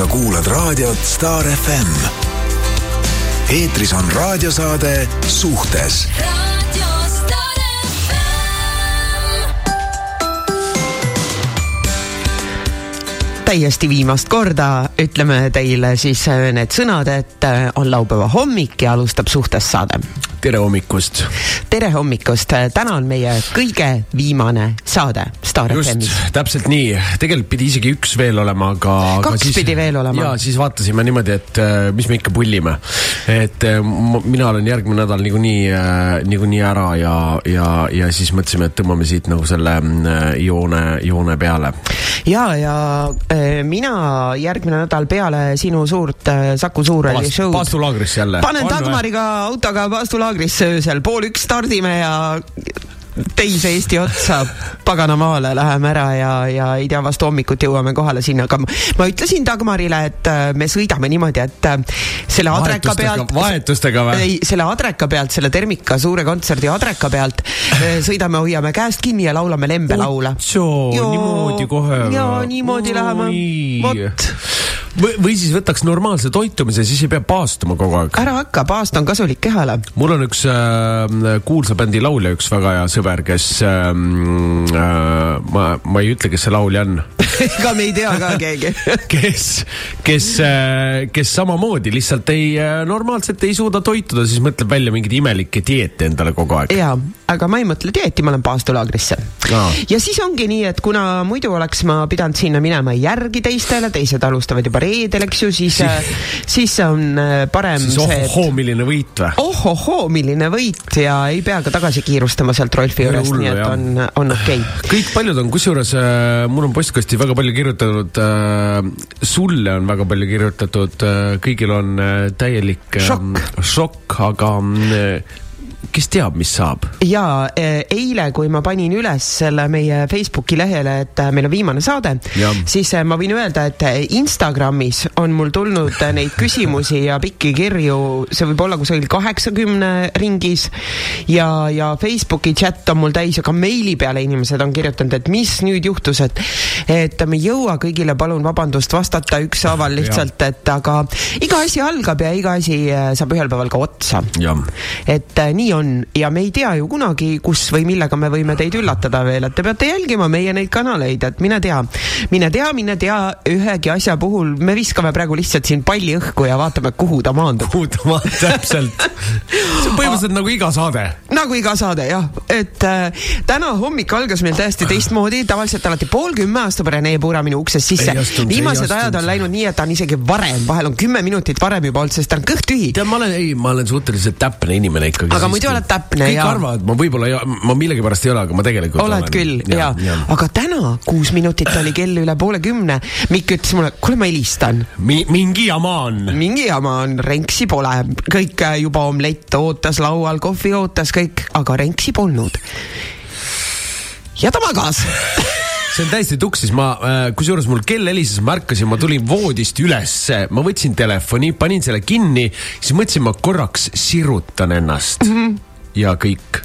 sa kuulad raadiot Star FM. eetris on raadiosaade Suhtes. Täiesti viimast korda ütleme teile siis need sõnad, et on laupäeva hommik ja alustab suhtes saade tere hommikust! tere hommikust, täna on meie kõige viimane saade Star FM-is. täpselt nii, tegelikult pidi isegi üks veel olema, aga. kaks siis, pidi veel olema. ja siis vaatasime niimoodi, et äh, mis me ikka pullime. et äh, mina olen järgmine nädal niikuinii, äh, niikuinii ära ja, ja, ja siis mõtlesime, et tõmbame siit nagu selle joone, joone peale. ja, ja mina järgmine nädal peale sinu suurt Saku Suurhalli show'd. paastulaagrisse jälle. panen Dagmariga autoga paastulaagrisse laagrisse öösel, pool üks stardime ja teise Eesti otsa paganamaale läheme ära ja, ja ei tea, vastu hommikut jõuame kohale sinna, aga ma ütlesin Dagmarile, et äh, me sõidame niimoodi, et äh, selle adreka pealt. vahetustega või? ei, selle adreka pealt, selle Termika suure kontserdi adreka pealt äh, sõidame, hoiame käest kinni ja laulame lembelaule. niimoodi kohe. jaa, niimoodi läheme, vot või, või siis võtaks normaalse toitumise, siis ei pea paastuma kogu aeg. ära hakka, paast on kasulik kehale. mul on üks äh, kuulsa bändi laulja, üks väga hea sõber, kes ähm, äh,, ma, ma ei ütle, kes see laulja on ega me ei tea ka keegi kes, kes äh,, kes samamoodi lihtsalt ei äh,, normaalselt ei suuda toituda, siis mõtleb välja mingeid imelikke dieete endale kogu aeg. jaa, aga ma ei mõtle dieeti, ma lähen paastulaagrisse. ja siis ongi nii, et kuna muidu oleks ma pidanud sinna minema järgi teistele, teised alustavad juba reedel, eks ju, siis, siis on äh, parem siis see. ohohoo, milline võit või? ohohoo, milline võit ja ei pea ka tagasi kiirustama sealt Rolfi juurest, nii et on, on okei okay.. kõik paljud on, kusjuures äh, mul on postkasti väga palju kirjutatud äh,, sulle on väga palju kirjutatud äh,, kõigil on äh, täielik äh, šokk, šokk, aga äh, kes teab, mis saab? ja e, eile, kui ma panin üles selle meie Facebooki lehele, et äh, meil on viimane saade, siis äh, ma võin öelda, et äh, Instagramis on mul tulnud neid küsimusi ja pikki kirju, see võib olla kusagil kaheksakümne ringis ja, ja Facebooki chat on mul täis ja ka meili peale inimesed on kirjutanud, et mis nüüd juhtus, et et me ei jõua kõigile, palun vabandust, vastata ükshaaval lihtsalt, et aga iga asi algab ja iga asi saab ühel päeval ka otsa. et nii nii on ja me ei tea ju kunagi, kus või millega me võime teid üllatada veel, et te peate jälgima meie neid kanaleid, et mine tea, mine tea, mine tea, ühegi asja puhul me viskame praegu lihtsalt siin palli õhku ja vaatame, kuhu ta maandub. kuhu ta maandub, täpselt see on põhimõtteliselt nagu iga saade. nagu iga saade jah, et äh, täna hommik algas meil täiesti teistmoodi, tavaliselt alati pool kümme astub Rene Puura minu uksest sisse. viimased ajad on läinud nii, et ta on isegi varem, vahel on kümme minutit varem juba olnud, sest ta on kõht tühi. tead, ma olen, ei, ma olen suhteliselt täpne inimene ikkagi. aga muidu oled täpne kõik ja. arvavad, ma võib-olla, ma millegipärast ei ole, aga ma tegelikult oled olen. küll ja, ja., ja. aga täna kuus minutit oli kell üle poole kümne. Mikk ütles mulle, kuule, ma helistan Mi. mingi jama on. mingi jama on, Renksi pole, kõik äh, juba omlett ootas laual, kohvi ootas kõik, aga Renksi polnud. ja ta magas see on täiesti tuksis, ma äh,, kusjuures mul kell helises, ma ärkasin, ma tulin voodist ülesse, ma võtsin telefoni, panin selle kinni, siis mõtlesin, ma korraks sirutan ennast mm -hmm. ja kõik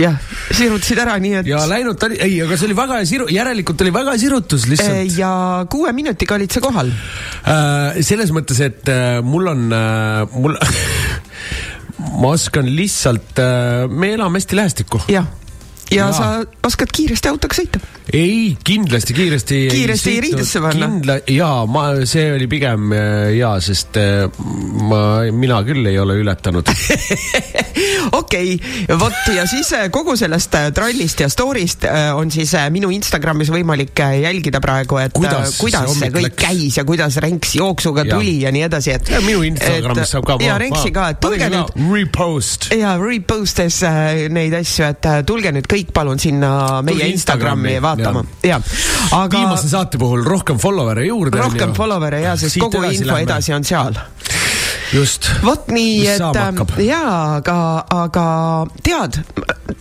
jah, sirutasid ära, nii et. ja läinud ta oli, ei, aga see oli väga hea siru-, järelikult oli väga hea sirutus lihtsalt. ja kuue minutiga olid sa kohal äh,. selles mõttes, et äh, mul on äh,, mul ma oskan lihtsalt äh,, me elame hästi lähestikku. jah ja, ja sa oskad kiiresti autoga sõita? Ei, kindlasti kiiresti. kiiresti ei riidesse panna? kindla-, jaa, ma, see oli pigem äh, jaa, sest äh, ma, mina küll ei ole ületanud okei vot ja siis äh, kogu sellest trallist ja story'st on siis minu Instagramis võimalik jälgida praegu, et kuidas, kuidas see, see kõik läks? käis ja kuidas Renks jooksuga ja. tuli ja nii edasi, et. minu Instagramis saab ka. ja Renksi ka, et tulge nüüd. Repost. ja repost'es neid asju, et tulge nüüd kõik palun sinna meie Instagrami, Instagrami vaatama, ja, aga. viimase saate puhul rohkem follower'e juurde. rohkem follower'e ja, sest kogu edasi info lähme. edasi on seal just. vot nii, et äh, jaa, aga, aga tead,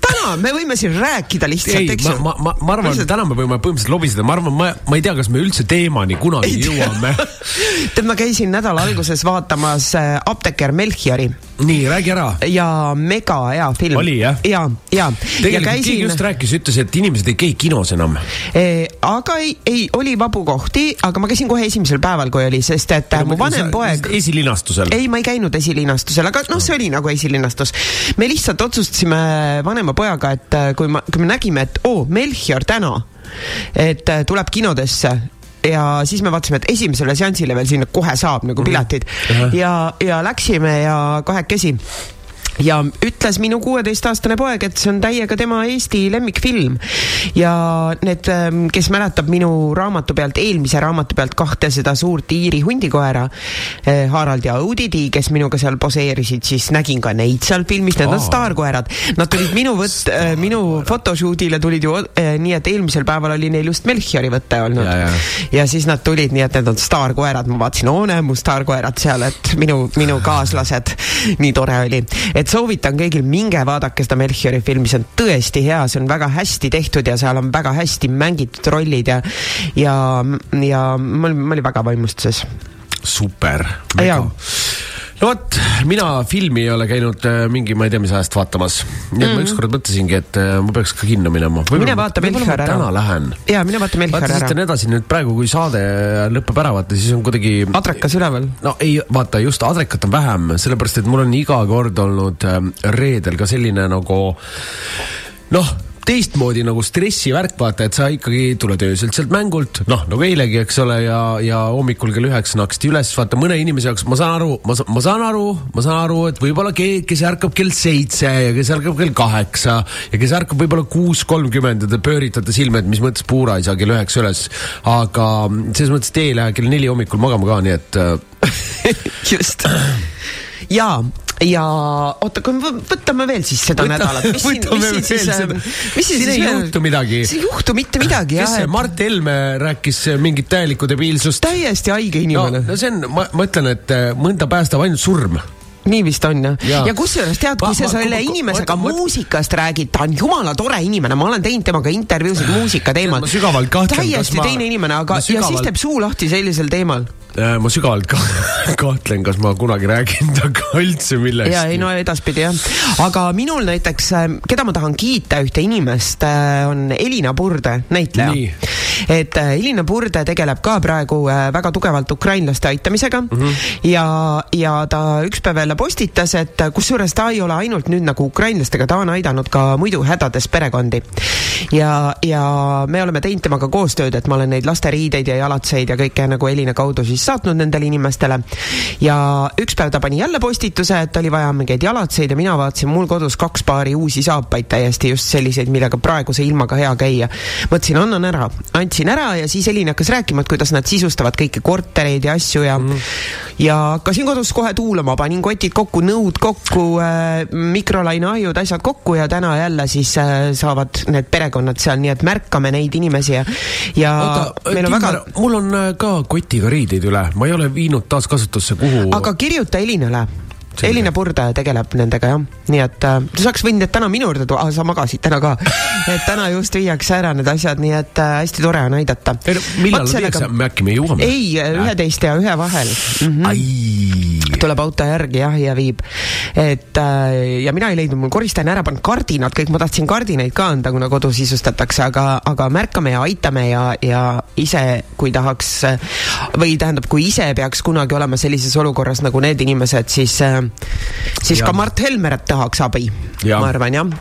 täna me võime siin rääkida lihtsalt, eks ju. ma, ma, ma arvan lihtsalt..., täna me võime põhimõtteliselt lobiseda, ma arvan, ma, ma ei tea, kas me üldse teemani kunagi jõuame tead, ma käisin nädala alguses vaatamas äh, apteeker Melchiori nii, räägi ära. ja mega hea film. oli jah? ja, ja. tegelikult käisin... keegi just rääkis, ütles, et inimesed ei käi kinos enam e,. aga ei, ei, oli vabu kohti, aga ma käisin kohe esimesel päeval, kui oli, sest et ja, mu vanem poeg. esilinastusel? ei, ma ei käinud esilinastusel, aga noh, see oli nagu esilinastus. me lihtsalt otsustasime vanema pojaga, et kui ma, kui me nägime, et oo oh,, Melchior täna et tuleb kinodesse ja siis me vaatasime, et esimesele seansile veel sinna kohe saab nagu mhm. piletid mm -hmm. ja, ja läksime ja kahekesi ja ütles minu kuueteistaastane poeg, et see on täiega tema Eesti lemmikfilm. ja need, ähm, kes mäletab minu raamatu pealt, eelmise raamatu pealt kahte seda suurt Iiri hundikoera, äh, Harald ja Õudidi, kes minuga seal poseerisid, siis nägin ka neid seal filmis, need on staarkoerad. Nad tulid minu võtt, äh, minu photoshoot'ile tulid ju äh, nii, et eelmisel päeval oli neil just Melchiori võte olnud. Ja siis nad tulid nii, et need on staarkoerad, ma vaatasin, oo näe, mu staarkoerad seal, et minu, minu kaaslased, nii tore oli. et et soovitan kõigil, minge vaadake seda Melchiori filmi, see on tõesti hea, see on väga hästi tehtud ja seal on väga hästi mängitud rollid ja ja, ja ma olin, ma olin väga vaimustuses. super, mega no vot, mina filmi ei ole käinud äh, mingi, ma ei tea, mis ajast vaatamas. nii et mm -hmm. ma mhm. ükskord mõtlesingi, et äh, ma peaks ka kinno minema. mine vaata Melchior ära. täna lähen. jaa, mine vaata Melchior ära. vaata, siis edasi nüüd praegu, kui saade lõpeb ära, vaata siis on kuidagi. adrekas üleval. no ei, vaata just adrekat on vähem, sellepärast et mul on iga kord olnud äh, reedel ka selline nagu noh teistmoodi nagu stressivärk, vaata, et sa ikkagi tuled öösel sealt mängult, noh, nagu eilegi, eks ole, ja, ja hommikul kell üheksa naksti üles, vaata mõne inimese jaoks ma saan aru, ma, ma saan aru, ma saan aru, et võib-olla keegi, kes ärkab kell seitse ja kes ärkab kell kaheksa ja kes ärkab võib-olla kuus kolmkümmend ja te pööritate silma, et mis mõttes puura ei saa kell üheksa üles. aga selles mõttes, et ei lähe kell neli hommikul magama ka, nii et just. Jaa, ja oota, kui me võtame veel siis seda Võta, nädalat, mis siin, mis siin siis, mis siin ei juhtu midagi. siin ei juhtu mitte midagi, jah. kes see Mart Helme rääkis mingit täielikku debiilsust? täiesti haige inimene. no see on, ma, ma ütlen, et äh, mõnda päästab ainult surm nii vist on jah. ja, ja kusjuures tead, kui sa selle inimesega ma, muusikast räägid, ta on jumala tore inimene, ma olen teinud temaga intervjuusid muusika teemal. täiesti ma, teine inimene, aga sügavalt... ja siis teeb suu lahti sellisel teemal Äh, ma sügavalt ka kahtlen, kas ma kunagi räägin temaga üldse millestki. ja ei no edaspidi jah, aga minul näiteks, äh, keda ma tahan kiita, ühte inimest, äh, on Elina Purde, näitleja. et Elina Purde tegeleb ka praegu väga tugevalt ukrainlaste aitamisega mm -hmm. ja, ja ta üks päev jälle postitas, et kusjuures ta ei ole ainult nüüd nagu ukrainlastega, ta on aidanud ka muidu hädades perekondi. ja, ja me oleme teinud temaga koostööd, et ma olen neid lasteriideid ja jalatseid ja kõike nagu Elina kaudu siis saatnud nendele inimestele. ja üks päev ta pani jälle postituse, et oli vaja mingeid jalatseid ja mina vaatasin mul kodus kaks paari uusi saapaid täiesti just selliseid, millega praeguse ilmaga hea käia. mõtlesin, annan ära, andsin ära ja siis Elin hakkas rääkima, et kuidas nad sisustavad kõiki kortereid ja asju ja mm. ja hakkasin kodus kohe tuulama, panin kotid kokku, nõud kokku äh,, mikrolaineahjud, asjad kokku ja täna jälle siis äh, saavad need perekonnad seal, nii et märkame neid inimesi ja, ja Oota, meil on Timmer, väga. mul on äh, ka kotiga riideid üle üle, ma ei ole viinud taaskasutusse, kuhu. aga kirjuta Elinale Elina Purde tegeleb nendega jah, nii et äh, sa saaks võinud need täna minu juurde tuua, sa magasid täna ka et täna just viiakse ära need asjad, nii et äh, hästi tore on aidata. millal sellega... me äkki me jõuame? ei, üheteist ja ühe vahel mm. -hmm. tuleb auto järgi jah, ja viib. et äh, ja mina ei leidnud, mul koristaja on ära pannud kardinad, kõik, ma tahtsin kardinaid ka anda, kuna kodu sisustatakse, aga, aga märkame ja aitame ja, ja ise, kui tahaks või tähendab, kui ise peaks kunagi olema sellises olukorras nagu need inimesed, siis äh, siis ja. ka Mart Helmer tahaks abi, ma arvan jah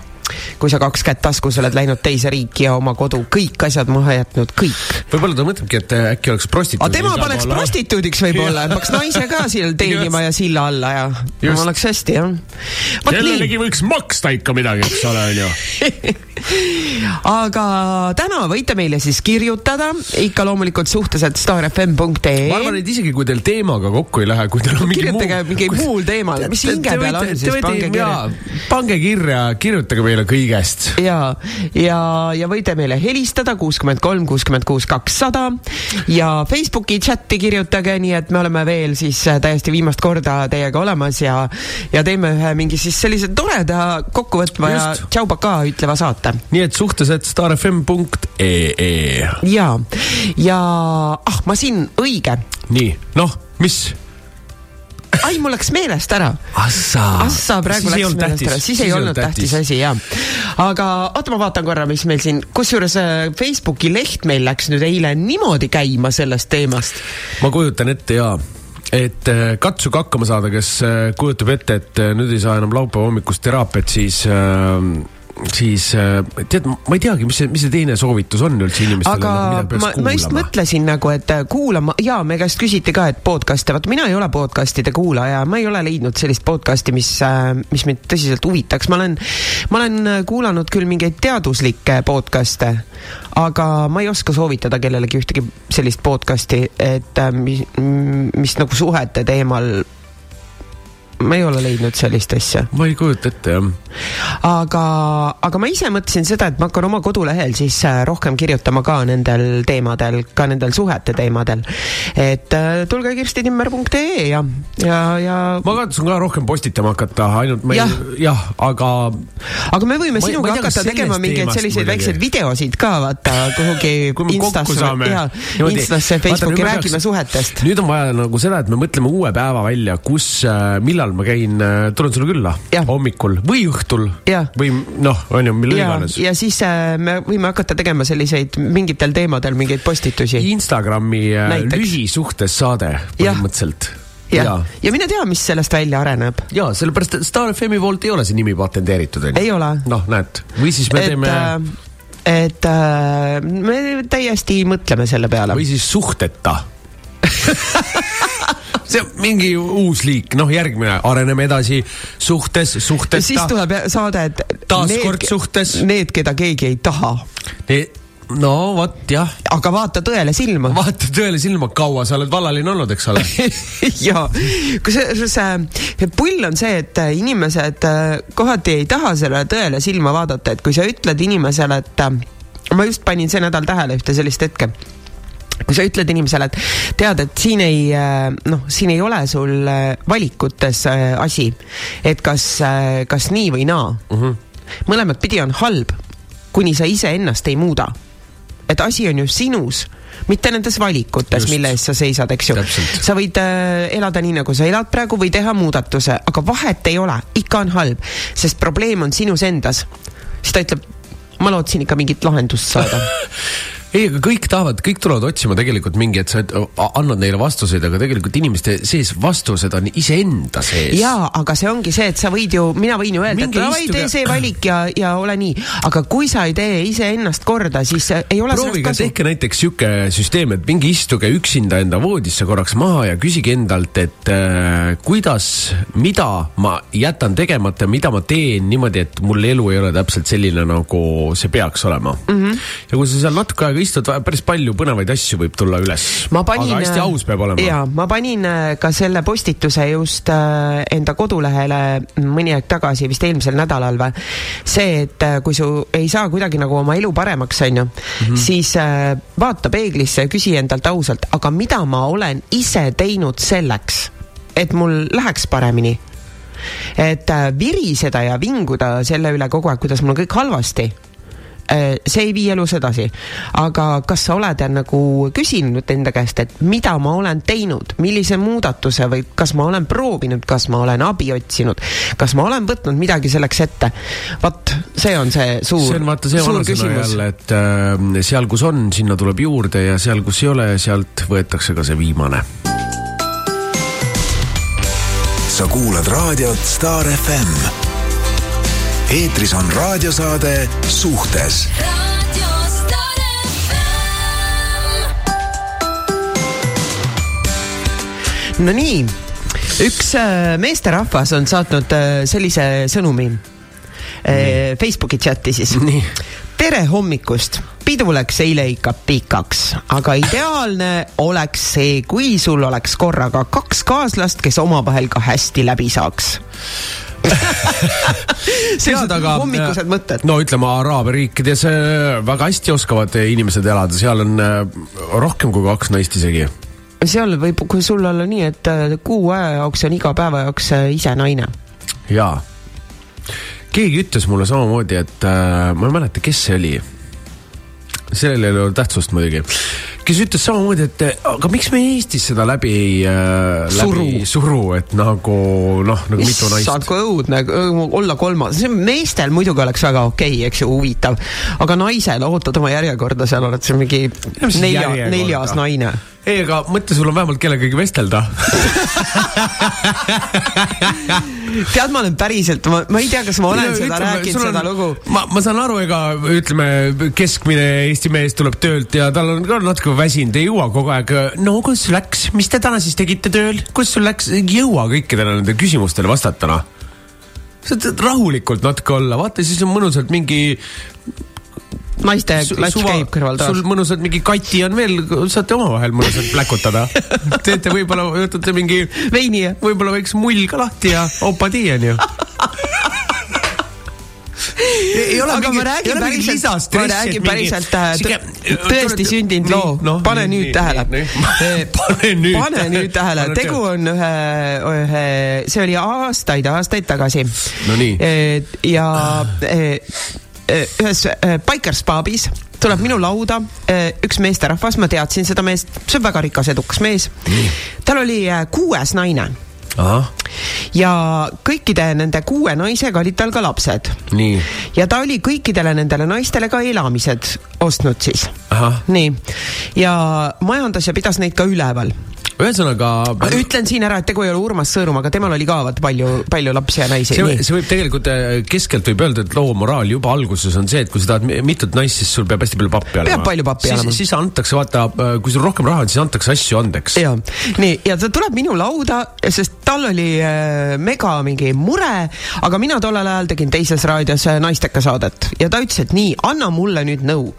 kui sa kaks kätt taskus oled läinud teise riiki ja oma kodu, kõik asjad maha jätnud, kõik. võib-olla ta mõtlebki, et äkki oleks prostituut. aga tema paneks prostituudiks võib-olla, paneks naise ka seal teenima ja silla alla ja no, oleks hästi jah. kellelegi võiks maksta ikka midagi, eks ole, onju. aga täna võite meile siis kirjutada ikka loomulikult suhteliselt staarfm.ee. ma arvan, et isegi kui teil teemaga kokku ei lähe, kui teil on mingi kirjutage muu... mingi muul teemal, mis hinge peal on, siis pange kirja. pange kirja, kirjutage meile kõigest. ja, ja, ja võite meile helistada kuuskümmend kolm, kuuskümmend kuus, kakssada ja Facebooki chati kirjutage, nii et me oleme veel siis äh, täiesti viimast korda teiega olemas ja, ja teeme ühe mingi siis sellise toreda kokkuvõtva ja tšau-pakaa ütleva saate. nii et suhteliselt starfm.ee. ja, ja ah, ma siin, õige. nii, noh, mis ai, mul läks meelest ära. Assa. Assa praegu siis läks meelest ära, siis ei olnud tähtis, tähtis asi, jah. aga oota, ma vaatan korra, mis meil siin, kusjuures äh, Facebooki leht meil läks nüüd eile niimoodi käima sellest teemast. ma kujutan ette jaa et äh, katsuge hakkama saada, kes äh, kujutab ette, et nüüd ei saa enam laupäeva hommikust teraapiat, siis äh, siis äh, tead, ma ei teagi, mis see, mis see teine soovitus on üldse inimestele. aga ma, ma just mõtlesin nagu, et äh, kuulama ja me käest küsiti ka, et podcast'e, vaat mina ei ole podcast'ide kuulaja, ma ei ole leidnud sellist podcast'i, mis, äh, mis mind tõsiselt huvitaks, ma olen, ma olen kuulanud küll mingeid teaduslikke podcast'e, aga ma ei oska soovitada kellelegi ühtegi sellist podcast'i, et mis, mis nagu suhete teemal ma ei ole leidnud sellist asja. ma ei kujuta ette, jah. aga, aga ma ise mõtlesin seda, et ma hakkan oma kodulehel siis äh, rohkem kirjutama ka nendel teemadel, ka nendel suhete teemadel. et äh, tulge kirstitimmer.ee ja, ja, ja. ma katsun ka rohkem postitama hakata, ainult ma ei, jah ja,, aga. aga me võime ma, sinuga ma tea, hakata tegema mingeid selliseid väikseid videosid ka, vaata kuhugi Instasse, jaa, Instasse, Facebooki, räägime peaks, suhetest. nüüd on vaja nagu seda, et me mõtleme uue päeva välja, kus, äh, millal ma käin, äh, tulen sulle külla ja. hommikul või õhtul ja. või noh, on ju, millal iganes. ja siis äh, me võime hakata tegema selliseid mingitel teemadel mingeid postitusi. Instagrami äh, lühisuhtes saade põhimõtteliselt ja, ja., ja mine tea, mis sellest välja areneb. ja sellepärast, et Star FM-i poolt ei ole see nimi patenteeritud, onju. ei ole. noh, näed, või siis me et, teeme äh, et äh, me täiesti mõtleme selle peale. või siis suhteta see on mingi uus liik, noh, järgmine, areneme edasi suhtes, suhteta. siis tuleb saade, et taaskord suhtes. Need, keda keegi ei taha no vot jah. aga vaata tõele silma. vaata tõele silma, kaua sa oled vallaline olnud, eks ole ja, kusjuures pull on see, et inimesed äh, kohati ei taha sellele tõele silma vaadata, et kui sa ütled inimesele, et äh, ma just panin see nädal tähele ühte sellist hetke kui sa ütled inimesele, et tead, et siin ei äh, noh, siin ei ole sul äh, valikutes äh, asi, et kas, kas nii või naa uh. Mhm. -huh. mõlemat pidi on halb, kuni sa iseennast ei muuda. et asi on ju sinus mitte nendes valikutes, mille eest sa seisad, eks ju. sa võid äh, elada nii, nagu sa elad praegu või teha muudatuse, aga vahet ei ole, ikka on halb, sest probleem on sinus endas. siis ta ütleb, ma lootsin ikka mingit lahendust saada ei, aga kõik tahavad, kõik tulevad otsima tegelikult mingi, et sa annad neile vastuseid, aga tegelikult inimeste sees vastused on iseenda sees. jaa, aga see ongi see, et sa võid ju, mina võin ju öelda, et davai, tee see valik ja, ja ole nii. aga kui sa ei tee iseennast korda, siis ei ole proovige, tehke näiteks sihuke süsteem, et minge istuge üksinda enda voodisse korraks maha ja küsige endalt, et äh, kuidas, mida ma jätan tegemata, mida ma teen niimoodi, et mul elu ei ole täpselt selline, nagu see peaks olema mm. -hmm. ja kui sa seal natuke aega istud, päris palju põnevaid asju võib tulla üles. aga hästi aus peab olema. ja ma panin äh, ka selle postituse just äh, enda kodulehele mõni aeg tagasi, vist eelmisel nädalal või. see, et äh, kui su ei saa kuidagi nagu oma elu paremaks, on ju, mhm. siis vaata peeglisse ja küsi endalt ausalt, aga mida ma olen ise teinud selleks, et mul läheks paremini et viriseda ja vinguda selle üle kogu aeg, kuidas mul on kõik halvasti Äh, see ei vii elus edasi. aga kas sa oled nagu küsinud enda käest, et mida ma olen teinud, millise muudatuse või kas ma olen proovinud, kas ma olen abi otsinud, kas ma olen võtnud midagi selleks ette? vot, see on see suur, see on vaata see vanasõna jälle, et äh, seal, kus on, sinna tuleb juurde ja seal, kus ei ole, sealt võetakse ka see viimane. sa kuulad raadiot Star FM eetris on raadiosaade Suhtes. No nii, üks äh, meesterahvas on saatnud äh, sellise sõnumi äh, Facebooki chati siis. tere hommikust, pidu läks eile ikka pikaks, aga ideaalne oleks see, kui sul oleks korraga kaks kaaslast, kes omavahel ka hästi läbi saaks sellised aga hommikused mõtted. no ütleme, Araabia riikides äh, väga hästi oskavad inimesed elada, seal on äh, rohkem kui kaks naist isegi seal võib, sul olla nii, et äh, kuu aja jaoks on iga päeva jaoks ise naine. jaa. keegi ütles mulle samamoodi, et äh, ma ei mäleta, kes see oli. Sellel ei ole tähtsust muidugi. kes ütles samamoodi, et aga miks me Eestis seda läbi äh, Suru. läbi suru, et nagu noh, nagu mitu naist. issand, kui õudne õu- olla kolmas, meestel muidugi oleks väga okei okay,, eks ju, huvitav. aga naisel ootad oma järjekorda, seal oled sa mingi nelja, neljas naine. ei, aga mõtle, sul on vähemalt kellegagi vestelda. tead, ma olen päriselt, ma, ma ei tea, kas ma olen seda rääkinud, seda lugu. ma, ma saan aru, ega ütleme, keskmine Eesti mees tuleb töölt ja tal on ka natuke väsinud, ei jõua kogu aeg. no kuidas läks, mis te täna siis tegite tööl, kuidas sul läks, ei jõua kõikidele nendele küsimustele vastata, noh. saad rahulikult natuke olla, vaata siis on mõnusalt mingi naiste klatš käib kõrval taas sul. mõnusalt mingi Kati on veel, saate omavahel mõnusalt pläkutada. teete võib-olla, võtate mingi, veini ja võib-olla väikse mull ka lahti ja opa tiieni ju. ei ole aga mingi- ma räägin mingi päriselt, ma räägin mingi- päriselt äh, sihuke- tõ- tõesti sündinud loo noh,, pane nii, nüüd nii, tähele pane nüüd pane nüüd tähele, tegu on ühe, ühe, see oli aastaid, aastaid tagasi. No nii. ja eh, eh, ühes eh, Bikers pubis tuleb minu lauda eh, üks meesterahvas, ma teadsin seda meest, see on väga rikas, edukas mees. tal oli kuues naine. Ahah, ja kõikide nende kuue naisega olid tal ka lapsed. Ja ta oli kõikidele nendele naistele ka elamised ostnud siis. nii, ja majandas ja pidas neid ka üleval. ühesõnaga. ütlen siin ära, et tegu ei ole Urmas Sõõrumaga, temal oli ka vaata palju, palju lapsi ja naisi. see, võib tegelikult äh, keskelt võib öelda, et loo moraal juba alguses on see, et kui sa tahad mi- mitut naist, siis sul peab hästi palju pappi olema. Peab palju pappi olema. siis antakse, vaata, kui sul rohkem raha on, siis antakse asju andeks. ja nii, ja ta tuleb minu lauda, sest tal oli äh, mega mingi mure, aga mina tollel ajal tegin teises raadios äh, naisteka saadet ja ta ütles, et nii, anna mulle nüüd nõu.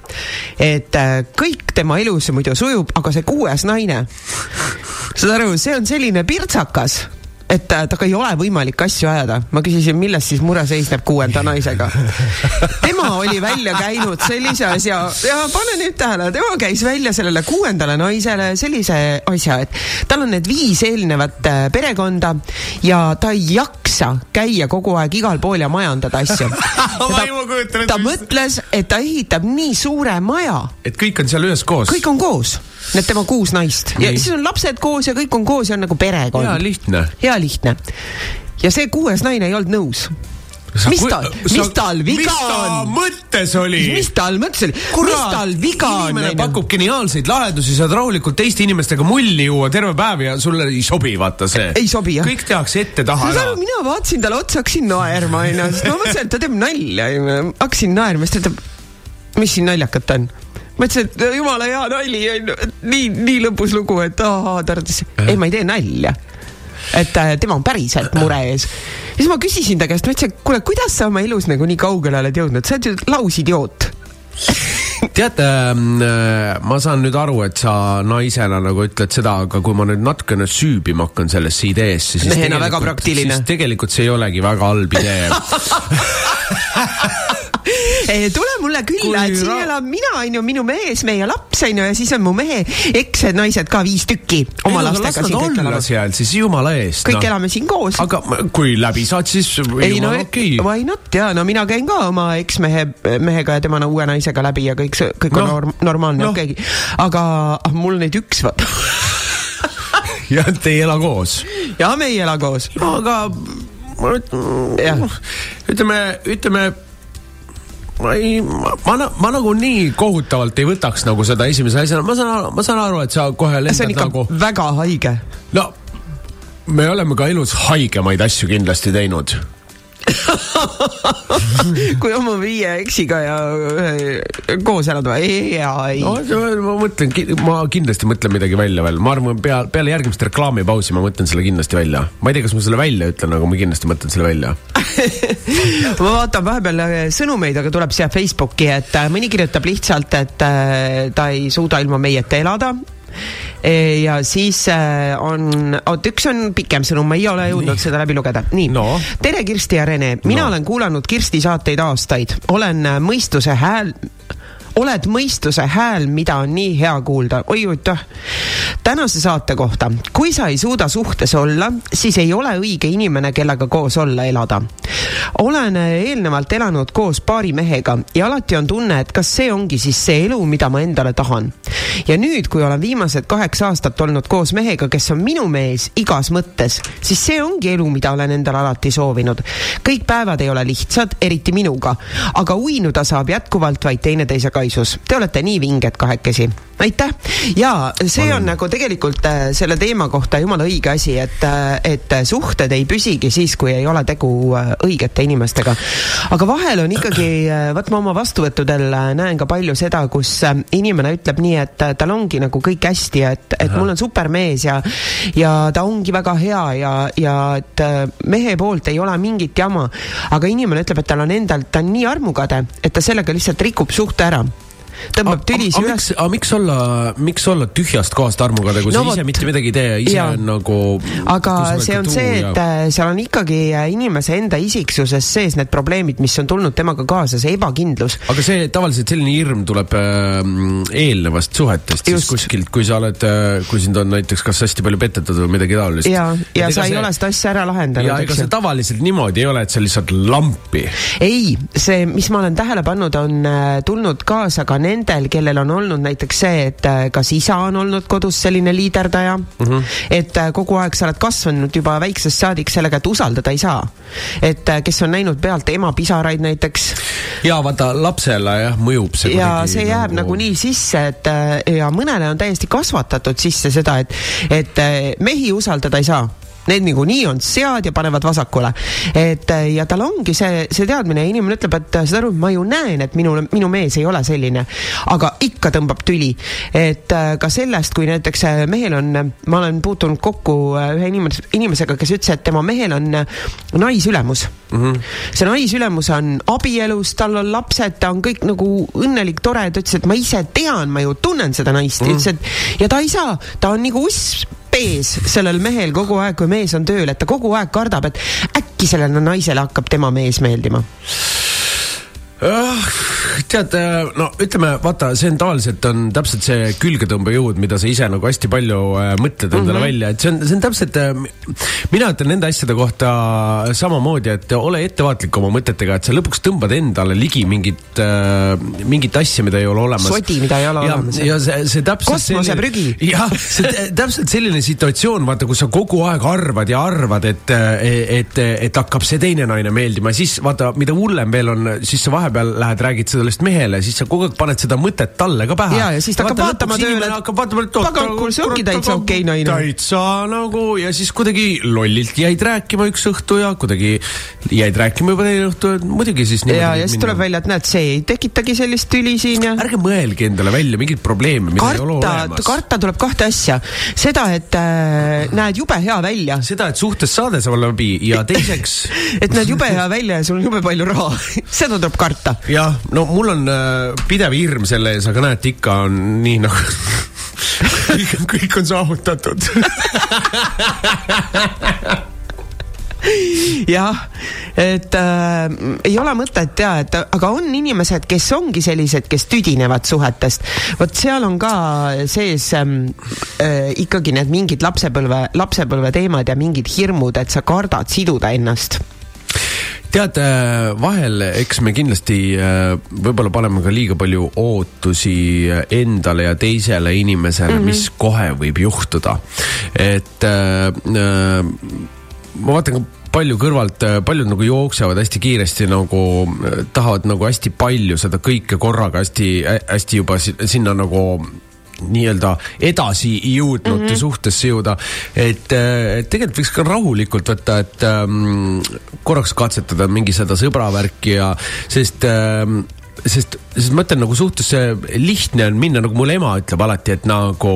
et äh, kõik tema elus muidu sujub, aga see kuues naine, saad aru, see on selline pirtsakas et temaga ei ole võimalik asju ajada. ma küsisin, milles siis mure seisneb kuuenda naisega. tema oli välja käinud sellise asja ja pane nüüd tähele, tema käis välja sellele kuuendale naisele sellise asja, et tal on need viis eelnevat äh, perekonda ja ta ei jaksa käia kogu aeg igal pool ja majandada asju. Ta mis- mõtles, et ta ehitab nii suure maja et kõik on seal üheskoos. kõik on koos, need tema kuus naist ja Nii. siis on lapsed koos ja kõik on koos ja on nagu perekond. jaa, lihtne. hea lihtne. ja see kuues naine ei olnud nõus. mis tal, mis tal viga mis ta on? mõttes oli? mis tal mõttes oli, mis tal viga on? inimene pakub geniaalseid lahendusi, saad rahulikult teiste inimestega mulli juua terve päev ja sulle ei sobi, vaata see. Ei sobi, jah. kõik tehakse ette-taha saad ära aru, mina vaatasin talle otsa, hakkasin naerma onju, sest ma mõtlesin, et ta teeb nalja hakkasin naerma, siis ta ütleb, mis siin naljakat on ma ütlesin, et jumala hea nali onju, nii, nii lõbus lugu, et ahaa, ta arvates, ei ma ei tee nalja. et äh, tema on päriselt mure ees. siis ma küsisin ta käest, ma ütlesin, et kuule, kuidas sa oma elus nagu nii kaugele oled jõudnud, sa oled ju lausidioot. tead, ma saan nüüd aru, et sa naisena nagu ütled seda, aga kui ma nüüd natukene süübima hakkan sellesse ideesse, siis Mehena väga praktiline. siis tegelikult see ei olegi väga halb idee tule mulle külla, et siin elan mina onju, minu mees, meie laps onju ja siis on mu mehe eksed naised ka viis tükki oma Ei, no lastega las nad olla seal siis jumala eest. kõik elame siin koos. aga kui läbi saad, siis ei no okei okay.. why not ja no mina käin ka oma eksmehe, mehega ja tema no, uue naisega läbi ja kõik see, kõik on Noh, norm, normaalne noh. okei. aga ah, mul neid üks vaata. ja te ei ela koos. ja me ei ela koos. no aga ma Jah. üt-, ütleme, ütleme ma ei, ma, ma, ma nagu nii kohutavalt ei võtaks nagu seda esimese asjana, ma saan, ma saan aru, et sa kohe see on lendad ikka nagu, väga haige. no me oleme ka elus haigemaid asju kindlasti teinud. kui oma viie eksiga ja ühe koos elad või? no ma mõtlen, ma kindlasti mõtlen midagi välja veel, ma arvan, peale, peale järgmist reklaamipausi ma mõtlen selle kindlasti välja. ma ei tea, kas ma selle välja ütlen, aga ma kindlasti mõtlen selle välja. ma vaatan vahepeal äh, sõnumeid, aga tuleb siia Facebooki, et äh, mõni kirjutab lihtsalt, et äh, ta ei suuda ilma meieta elada. Ja siis äh, on, oot, üks on pikem sõnum, ma ei ole jõudnud seda läbi lugeda. nii No. tere, Kirsti ja Rene, mina No. olen kuulanud Kirsti saateid aastaid, olen äh, mõistuse hääl oled mõistuse hääl, mida on nii hea kuulda, oi aitäh. tänase saate kohta. kui sa ei suuda suhtes olla, siis ei ole õige inimene, kellega koos olla, elada. olen eelnevalt elanud koos paari mehega ja alati on tunne, et kas see ongi siis see elu, mida ma endale tahan. ja nüüd, kui olen viimased kaheksa aastat olnud koos mehega, kes on minu mees igas mõttes, siis see ongi elu, mida olen endale alati soovinud. kõik päevad ei ole lihtsad, eriti minuga, aga uinuda saab jätkuvalt vaid teineteise kaisus. Te olete nii vinged kahekesi aitäh ja see on nagu tegelikult äh, selle teema kohta jumala õige asi, et, äh, et suhted ei püsigi siis, kui ei ole tegu äh, õigete inimestega. aga vahel on ikkagi, vot ma oma vastuvõttudel näen ka palju seda, kus inimene ütleb nii, et tal ongi nagu kõik hästi ja et, et mul on super mees ja, ja ta ongi väga hea ja, ja et mehe poolt ei ole mingit jama. aga inimene ütleb, et tal on endal, ta on nii armukade, et ta sellega lihtsalt rikub suhte ära tõmbab tülisi üles. aga miks olla, miks olla tühjast kohast armukade, kui no, sa ise mitte midagi ei tee ja ise ja. on nagu. aga see on see, et ja... Äh, seal on ikkagi äh, inimese enda isiksuses sees need probleemid, mis on tulnud temaga kaasa, see ebakindlus. aga see tavaliselt selline hirm tuleb äh, eelnevast suhetest Just. siis kuskilt, kui sa oled äh,, kui sind on näiteks kas hästi palju petetud või midagi taolist. ja, ja sa ei see... ole seda asja ära lahendanud. ja ega see tavaliselt niimoodi ei ole, et sa lihtsalt lampi. ei, see, mis ma olen tähele pannud, on äh, tulnud kaasa ka nendel, kellel on olnud näiteks see, et äh, kas isa on olnud kodus selline liiderdaja mm, -hmm. et äh, kogu aeg sa oled kasvanud juba väiksest saadik sellega, et usaldada ei saa. et äh, kes on näinud pealt ema pisaraid näiteks. ja vaata, lapsele jah, mõjub see. ja see jääb nagu... nagunii sisse, et ja mõnele on täiesti kasvatatud sisse seda, et, et mehi usaldada ei saa need niikuinii on sead ja panevad vasakule. et ja tal ongi see, see teadmine ja inimene ütleb, et saad aru, ma ju näen, et minu, minu mees ei ole selline, aga ikka tõmbab tüli. et äh, ka sellest, kui näiteks äh, mehel on, ma olen puutunud kokku äh, ühe inimese, inimesega, kes ütles, et tema mehel on naisülemus mm. -hmm. see naisülemus on abielus, tal on lapsed, ta on kõik nagu õnnelik, tore, ta ütles, et ma ise tean, ma ju tunnen seda naist mm, -hmm. ütles, et ja ta ei saa, ta on nagu uss pees sellel mehel kogu aeg, kui mees on tööl, et ta kogu aeg kardab, et äkki sellele naisele hakkab tema mees meeldima tead, äh, no ütleme, vaata, see on tavaliselt on täpselt see külgetõmbejõud, mida sa ise nagu hästi palju äh, mõtled endale mm -hmm. välja, et see on, see on täpselt äh,, mina ütlen nende asjade kohta samamoodi, et ole ettevaatlik oma mõtetega, et sa lõpuks tõmbad endale ligi mingit mingit asja, mida ei ole olemas. sodi, mida ei ole ja, olemas. ja see, see täpselt kosmoseprügi. jah, see täpselt selline situatsioon, vaata, kus sa kogu aeg arvad ja arvad, et, et, et, et hakkab see teine naine meeldima, siis vaata, mida hullem veel on, siis sa vahepeal vahepeal lähed, räägid sellest mehele, siis sa kogu aeg paned seda mõtet talle ka pähe. ja, ja siis ta hakkab vaatama tööle, et hakkab vaatama, et pagan, kuule, see ongi täitsa okei okay, naine. täitsa nagu ja siis kuidagi lollilt jäid rääkima üks õhtu ja kuidagi jäid rääkima juba teine õhtu, muidugi siis ja, ja siis tuleb välja, et näed, see ei tekitagi sellist tüli siin ja. ärge mõelge endale välja mingeid probleeme, mida karta, ei ole olemas. karta tuleb kahte asja, seda, et äh, näed jube hea välja. seda, et suhtes saade saab läbi ja teiseks et näed jube hea välja ja sul on jube palju raha seda tuleb karta karta. jah, no mul on äh, pidev hirm selle ees, aga näed, ikka on nii nagu kõik, kõik on saavutatud jah, et äh, ei ole mõtet ja, et aga on inimesed, kes ongi sellised, kes tüdinevad suhetest. vot seal on ka sees ähm, äh, ikkagi need mingid lapsepõlve, lapsepõlve teemad ja mingid hirmud, et sa kardad siduda ennast tead, äh, vahel eks me kindlasti äh, võib-olla paneme ka liiga palju ootusi endale ja teisele inimesele mm, -hmm. mis kohe võib juhtuda. et äh, äh, ma vaatan ka palju kõrvalt, paljud nagu jooksevad hästi kiiresti nagu, tahavad nagu hästi palju seda kõike korraga hästi, hästi juba sinna nagu nii-öelda edasi jõudnute mm -hmm. suhtesse jõuda. et, äh, et tegelikult võiks ka rahulikult võtta, et ähm, korraks katsetada mingi seda sõbravärki ja, sest ähm, sest, sest ma ütlen nagu suhtesse lihtne on minna, nagu mul ema ütleb alati, et nagu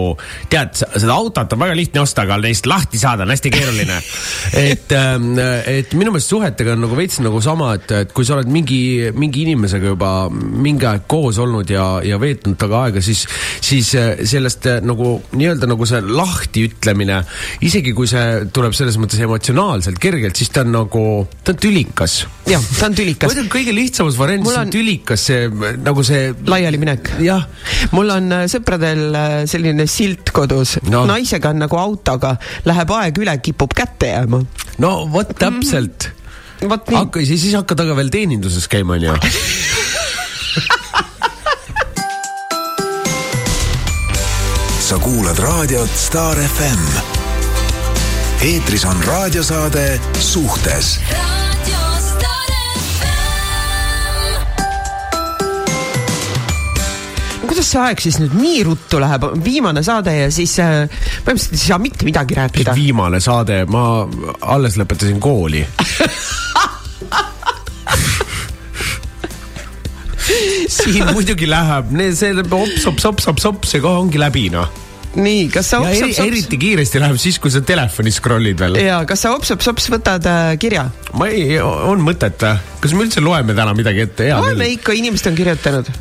tead, seda autot on väga lihtne osta, aga neist lahti saada on hästi keeruline. et, ähm, et minu meelest suhetega on nagu veits nagu sama, et, et kui sa oled mingi, mingi inimesega juba mingi aeg koos olnud ja, ja veetnud temaga aega, siis, siis äh, sellest äh, nagu nii-öelda nagu see lahtiütlemine, isegi kui see tuleb selles mõttes emotsionaalselt kergelt, siis ta on nagu, ta on tülikas. jah, ta on tülikas. muidu kõige lihtsamas variandis on... on tülikas see nagu see. laialiminek. jah. mul on äh, sõpradel äh, selline silt kodus no., naisega on nagu autoga, läheb aeg üle, kipub kätte jääma. no vot täpselt mm.. vot nii. hakka, siis hakkad aga veel teeninduses käima, onju sa kuulad raadiot Star FM. eetris on raadiosaade Suhtes kuidas see aeg siis nüüd nii ruttu läheb, viimane saade ja siis äh, põhimõtteliselt ei saa mitte midagi rääkida. viimane saade, ma alles lõpetasin kooli siin muidugi läheb, see hops, hops, hops, hops, hops ja kohe ongi läbi noh nii, kas sa hops, hops, hops. eriti kiiresti läheb siis, kui sa telefoni scroll'id veel. ja, kas sa hops võtad äh, kirja? ma ei, on mõtet või? kas me üldse loeme täna midagi ette? loeme ikka, inimesed on kirjutanud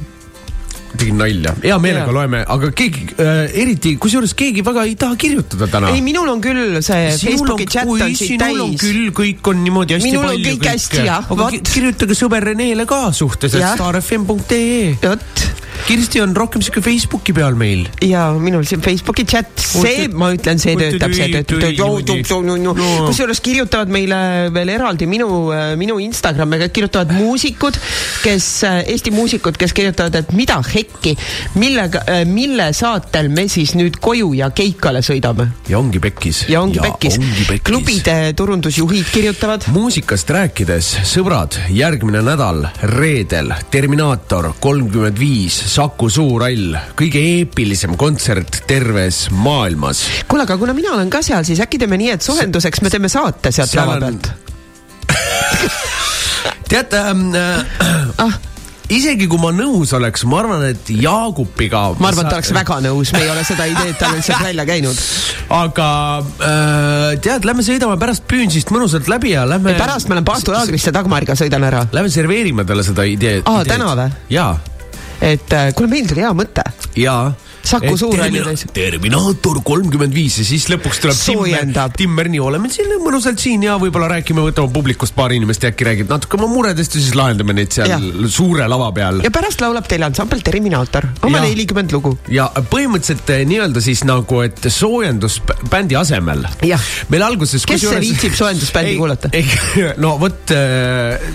tegin nalja, hea meelega ja. loeme, aga keegi äh,, eriti kusjuures keegi väga ei taha kirjutada täna. ei, minul on küll see sinul Facebooki chat on siit täis. küll, kõik on niimoodi hästi minul palju. minul on kõik hästi jah. aga kirjutage sõber Renele ka suhtes, et starfm.ee. vot Kirsti on rohkem siuke Facebooki peal meil. ja minul siin Facebooki chat, see, ma ütlen, see töötab, see töötab. kusjuures kirjutavad meile veel eraldi minu, minu Instagrami, kirjutavad muusikud, kes, Eesti muusikud, kes kirjutavad, et mida hekki, millega, mille saatel me siis nüüd koju ja keikale sõidame. ja ongi pekkis. ja ongi pekkis. klubide turundusjuhid kirjutavad. muusikast rääkides, sõbrad, järgmine nädal, reedel, Terminaator kolmkümmend viis Saku Suurhall, kõige eepilisem kontsert terves maailmas. kuule, aga kuna mina olen ka seal, siis äkki teeme nii, et soojenduseks me teeme saate sealt lava pealt tead ähm, äh, ah isegi kui ma nõus oleks, ma arvan, et Jaagupiga. ma arvan, et ta oleks väga nõus, me ei ole seda ideed tal lihtsalt välja käinud. aga äh, tead, lähme sõidame pärast Püünsist mõnusalt läbi ja lähme. pärast ma lähen Paastu laagrisse Dagmariga sõidan ära. Lähme serveerime talle seda ideed. aa, täna või? jaa et äh, kuule, meil tuli hea mõte. jaa Saku Suurhalli täis. Terminaator kolmkümmend viis ja siis lõpuks tuleb Timmer, Timmer nii, oleme siin mõnusalt siin ja võib-olla räägime, võtame publikust paar inimest ja äkki räägib natuke oma muredest ja siis lahendame neid seal ja. suure lava peal. ja pärast laulab teile ansambel Terminaator, oma nelikümmend lugu. ja põhimõtteliselt eh, nii-öelda siis nagu, et soojendusbändi asemel. meil alguses. kes see viitsib soojendusbändi kuulata? no vot äh,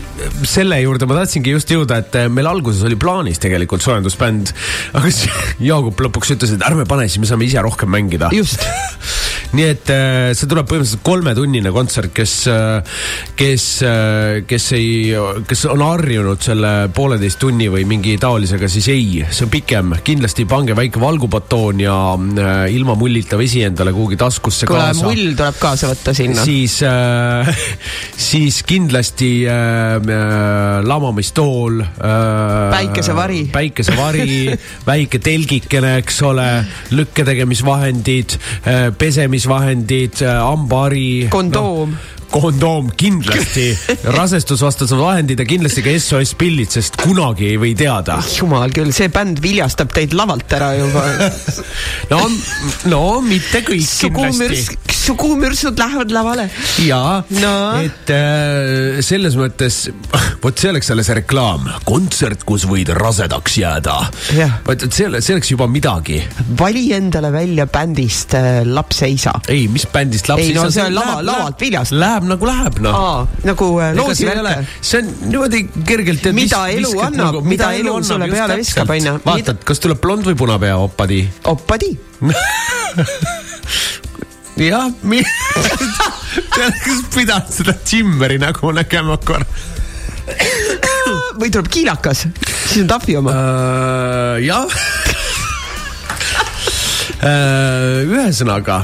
selle juurde ma tahtsingi just jõuda, et eh, meil alguses oli plaanis tegelikult soojendusbänd, aga siis Jaagup lõpuks lõpuks ütles, et ärme pane, siis me saame ise rohkem mängida. just nii et äh, see tuleb põhimõtteliselt kolmetunnine kontsert, kes, äh, kes, äh, kes ei, kes on harjunud selle pooleteist tunni või mingi taolisega, siis ei, see on pikem. kindlasti pange väike valgupatoon ja ilma mullita vesi endale kuhugi taskusse Kule, kaasa. mull tuleb kaasa võtta sinna. siis siis kindlasti lamamistool päikesevari. päikesevari väike telgikene, eks ole, lükketegemisvahendid, pesemisvahendid, hambahari. kondoom no kondoom kindlasti, rasestusvastased vahendid ja kindlasti ka SOS pillid, sest kunagi ei või teada. jumal küll, see bänd viljastab teid lavalt ära juba no, no mitte kõik kindlasti. sugumürsud lähevad lavale. jaa no., et äh, selles mõttes, vot see oleks jälle see reklaam, kontsert, kus võid rasedaks jääda. vot, see, see oleks juba midagi. vali endale välja bändist äh, Laps ei saa. ei, mis bändist Laps ei saa? ei no see on lava, lavalt viljast. Läheb läheb nagu läheb, noh. nagu äh, loosivärk. see on niimoodi kergelt. mida elu annab, nagu, mida elu sulle peale viskab, onju. vaatad, kas tuleb blond või punapea oppadi? oppadi jah, kas pidanud seda Jimmeri nägu nägema korra? või tuleb kiilakas, siis on Tafi oma uh,. jah uh,. ühesõnaga.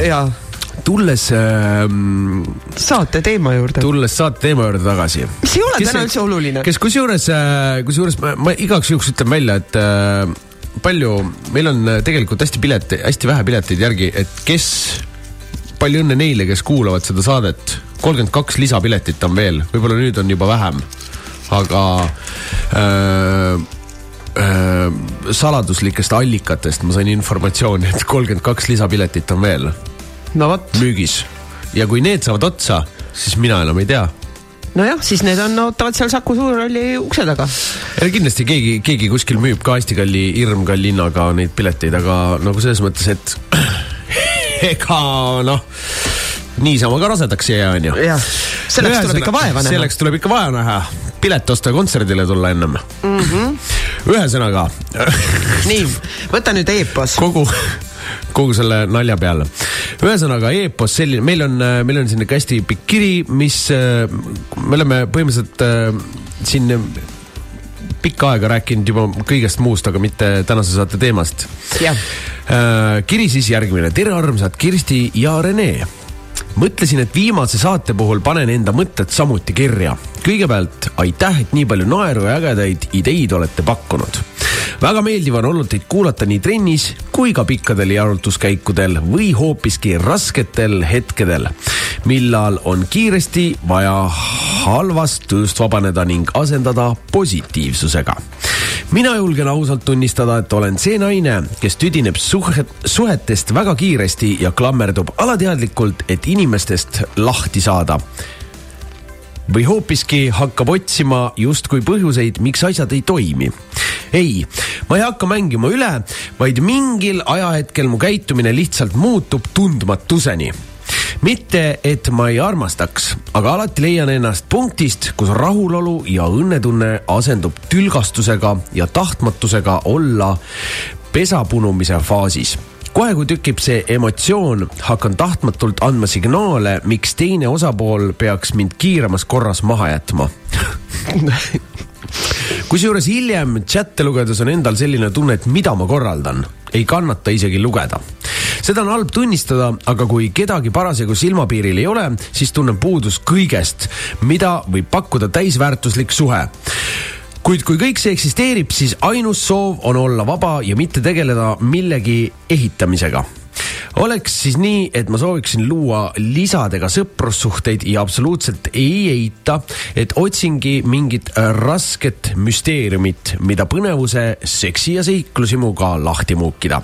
jaa tulles ähm,. saate teema juurde. tulles saate teema juurde tagasi. mis ei ole kes, täna üldse oluline. kes kusjuures äh,, kusjuures ma, ma igaks juhuks ütlen välja, et äh, palju, meil on äh, tegelikult hästi pileti, hästi vähe pileteid järgi, et kes, palju õnne neile, kes kuulavad seda saadet. kolmkümmend kaks lisapiletit on veel, võib-olla nüüd on juba vähem, aga äh, äh, saladuslikest allikatest ma sain informatsiooni, et kolmkümmend kaks lisapiletit on veel no vot. müügis ja kui need saavad otsa, siis mina enam ei tea nojah, siis need on, ootavad seal Saku Suurhalli ukse taga. kindlasti keegi, keegi kuskil müüb ka hästi kalli, hirmkalli hinnaga neid pileteid, aga nagu selles mõttes, et ega noh niisama ka rasedaks ei jää, onju. selleks tuleb ikka vaeva näha. selleks tuleb ikka vaeva näha, pilet osta kontserdile tulla ennem mm. -hmm. ühesõnaga nii, võta nüüd Eepos. kogu, kogu selle nalja peale. ühesõnaga Eepos selline, meil on, meil on siin ikka hästi pikk kiri, mis me oleme põhimõtteliselt äh, siin pikka aega rääkinud juba kõigest muust, aga mitte tänase saate teemast. Äh, kiri siis järgmine, tere armsad Kirsti ja Rene mõtlesin, et viimase saate puhul panen enda mõtted samuti kirja. kõigepealt aitäh, et nii palju naeru ja ägedaid ideid olete pakkunud. Väga meeldiv on olnud teid kuulata nii trennis kui ka pikkadel jalutuskäikudel või hoopiski rasketel hetkedel, millal on kiiresti vaja halvast tujust vabaneda ning asendada positiivsusega mina julgen ausalt tunnistada, et olen see naine, kes tüdineb suhet, suhetest väga kiiresti ja klammerdub alateadlikult, et inimestest lahti saada või hoopiski hakkab otsima justkui põhjuseid, miks asjad ei toimi. Ei, ma ei hakka mängima üle, vaid mingil ajahetkel mu käitumine lihtsalt muutub tundmatuseni. Mitte, et ma ei armastaks, aga alati leian ennast punktist, kus rahulolu ja õnnetunne asendub tülgastusega ja tahtmatusega olla pesa punumise faasis. Kohe, kui tükib see emotsioon, hakkan tahtmatult andma signaale, miks teine osapool peaks mind kiiremas korras maha jätma kusjuures hiljem chat'e lugedes on endal selline tunne, et mida ma korraldan, ei kannata isegi lugeda. Seda on halb tunnistada, aga kui kedagi parasjagu silmapiiril ei ole, siis tunnen puudust kõigest, mida võib pakkuda täisväärtuslik suhe. Kuid kui kõik see eksisteerib, siis ainus soov on olla vaba ja mitte tegeleda millegi ehitamisega oleks siis nii, et ma sooviksin luua lisadega sõprussuhteid ja absoluutselt ei eita, et otsingi mingit rasket müsteeriumit, mida põnevuse, seksi ja seiklusimuga lahti muukida.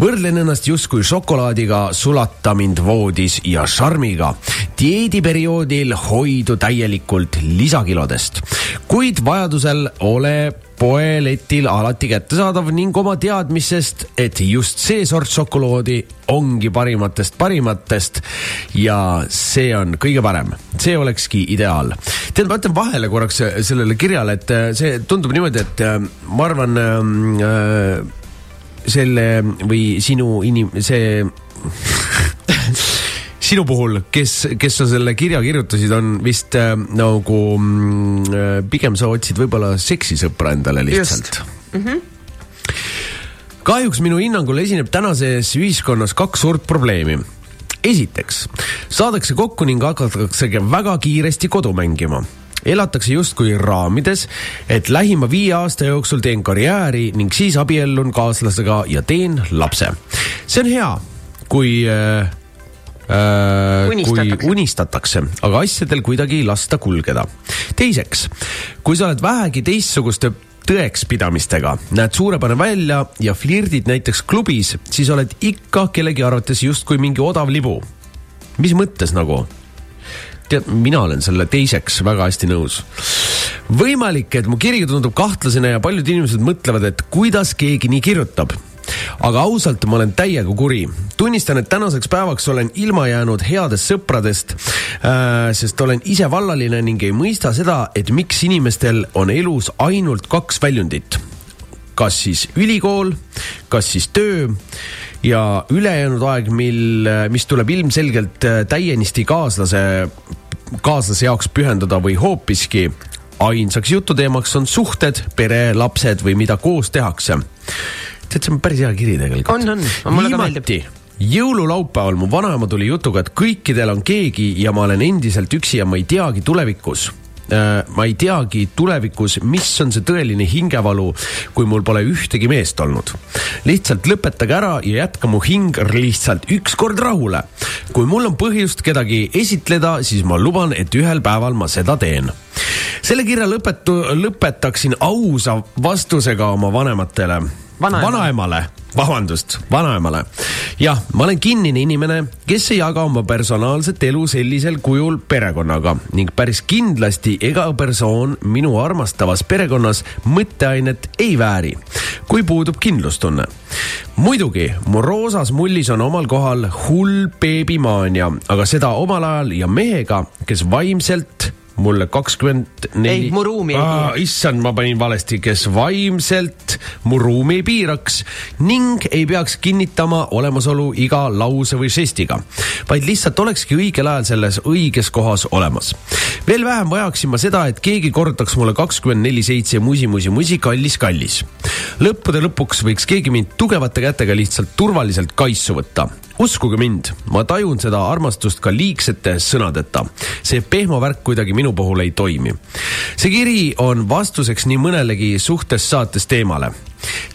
võrdlen ennast justkui šokolaadiga, sulata mind voodis ja šarmiga. dieediperioodil hoidu täielikult lisakilodest, kuid vajadusel ole poeletil alati kättesaadav ning oma teadmisest, et just see sort šokolaadi ongi parimatest parimatest ja see on kõige parem, see olekski ideaal. tead, ma ütlen vahele korraks sellele kirjale, et äh, see tundub niimoodi, et äh, ma arvan ähm, äh, selle või sinu inim-, see sinu puhul, kes, kes sa selle kirja kirjutasid, on vist äh, nagu mm, äh, pigem sa otsid võib-olla seksisõpra endale lihtsalt. Mm -hmm. kahjuks minu hinnangul esineb tänases ühiskonnas kaks suurt probleemi esiteks, saadakse kokku ning hakataksegi väga kiiresti kodu mängima elatakse justkui raamides, et lähima viie aasta jooksul teen karjääri ning siis abiellun kaaslasega ja teen lapse. see on hea, kui äh, Äh, kui unistatakse, aga asjadel kuidagi ei lasta kulgeda. teiseks, kui sa oled vähegi teistsuguste tõekspidamistega, näed suurepärane välja ja flirdid näiteks klubis, siis oled ikka kellegi arvates justkui mingi odav libu. mis mõttes nagu? tead, mina olen selle teiseks väga hästi nõus. võimalik, et mu kiri tundub kahtlasena ja paljud inimesed mõtlevad, et kuidas keegi nii kirjutab aga ausalt, ma olen täiega kuri. tunnistan, et tänaseks päevaks olen ilma jäänud headest sõpradest äh,, sest olen ise vallaline ning ei mõista seda, et miks inimestel on elus ainult kaks väljundit. kas siis ülikool, kas siis töö ja ülejäänud aeg, mil, mis tuleb ilmselgelt äh, täienisti kaaslase, kaaslase jaoks pühendada või hoopiski ainsaks jututeemaks on suhted, pere, lapsed või mida koos tehakse see on päris hea kiri tegelikult. on, on, mulle ka meeldib jõululaupäeval mu vanaema tuli jutuga, et kõikidel on keegi ja ma olen endiselt üksi ja ma ei teagi tulevikus äh, ma ei teagi tulevikus, mis on see tõeline hingevalu, kui mul pole ühtegi meest olnud. lihtsalt lõpetage ära ja jätka mu hing lihtsalt ükskord rahule. kui mul on põhjust kedagi esitleda, siis ma luban, et ühel päeval ma seda teen. selle kirja lõpetu, lõpetaksin ausa vastusega oma vanematele vanaemale, vanaemale vabandust, vanaemale. jah, ma olen kinnine inimene, kes ei jaga oma personaalset elu sellisel kujul perekonnaga ning päris kindlasti ega persoon minu armastavas perekonnas mõtteainet ei vääri, kui puudub kindlustunne. muidugi, mu roosas mullis on omal kohal hull beebimaania, aga seda omal ajal ja mehega, kes vaimselt mulle kakskümmend neli. ei, mu ruumi ei piira. issand, ma panin valesti, kes vaimselt mu ruumi ei piiraks ning ei peaks kinnitama olemasolu iga lause või žestiga, vaid lihtsalt olekski õigel ajal selles õiges kohas olemas. veel vähem vajaksin ma seda, et keegi kordaks mulle kakskümmend neli seitse musi, musi, musi, kallis, kallis. Lõppude lõpuks võiks keegi mind tugevate kätega lihtsalt turvaliselt kaisu võtta uskuge mind, ma tajun seda armastust ka liigsete sõnadeta. see pehmo värk kuidagi minu puhul ei toimi. see kiri on vastuseks nii mõnelegi suhtest saates teemale.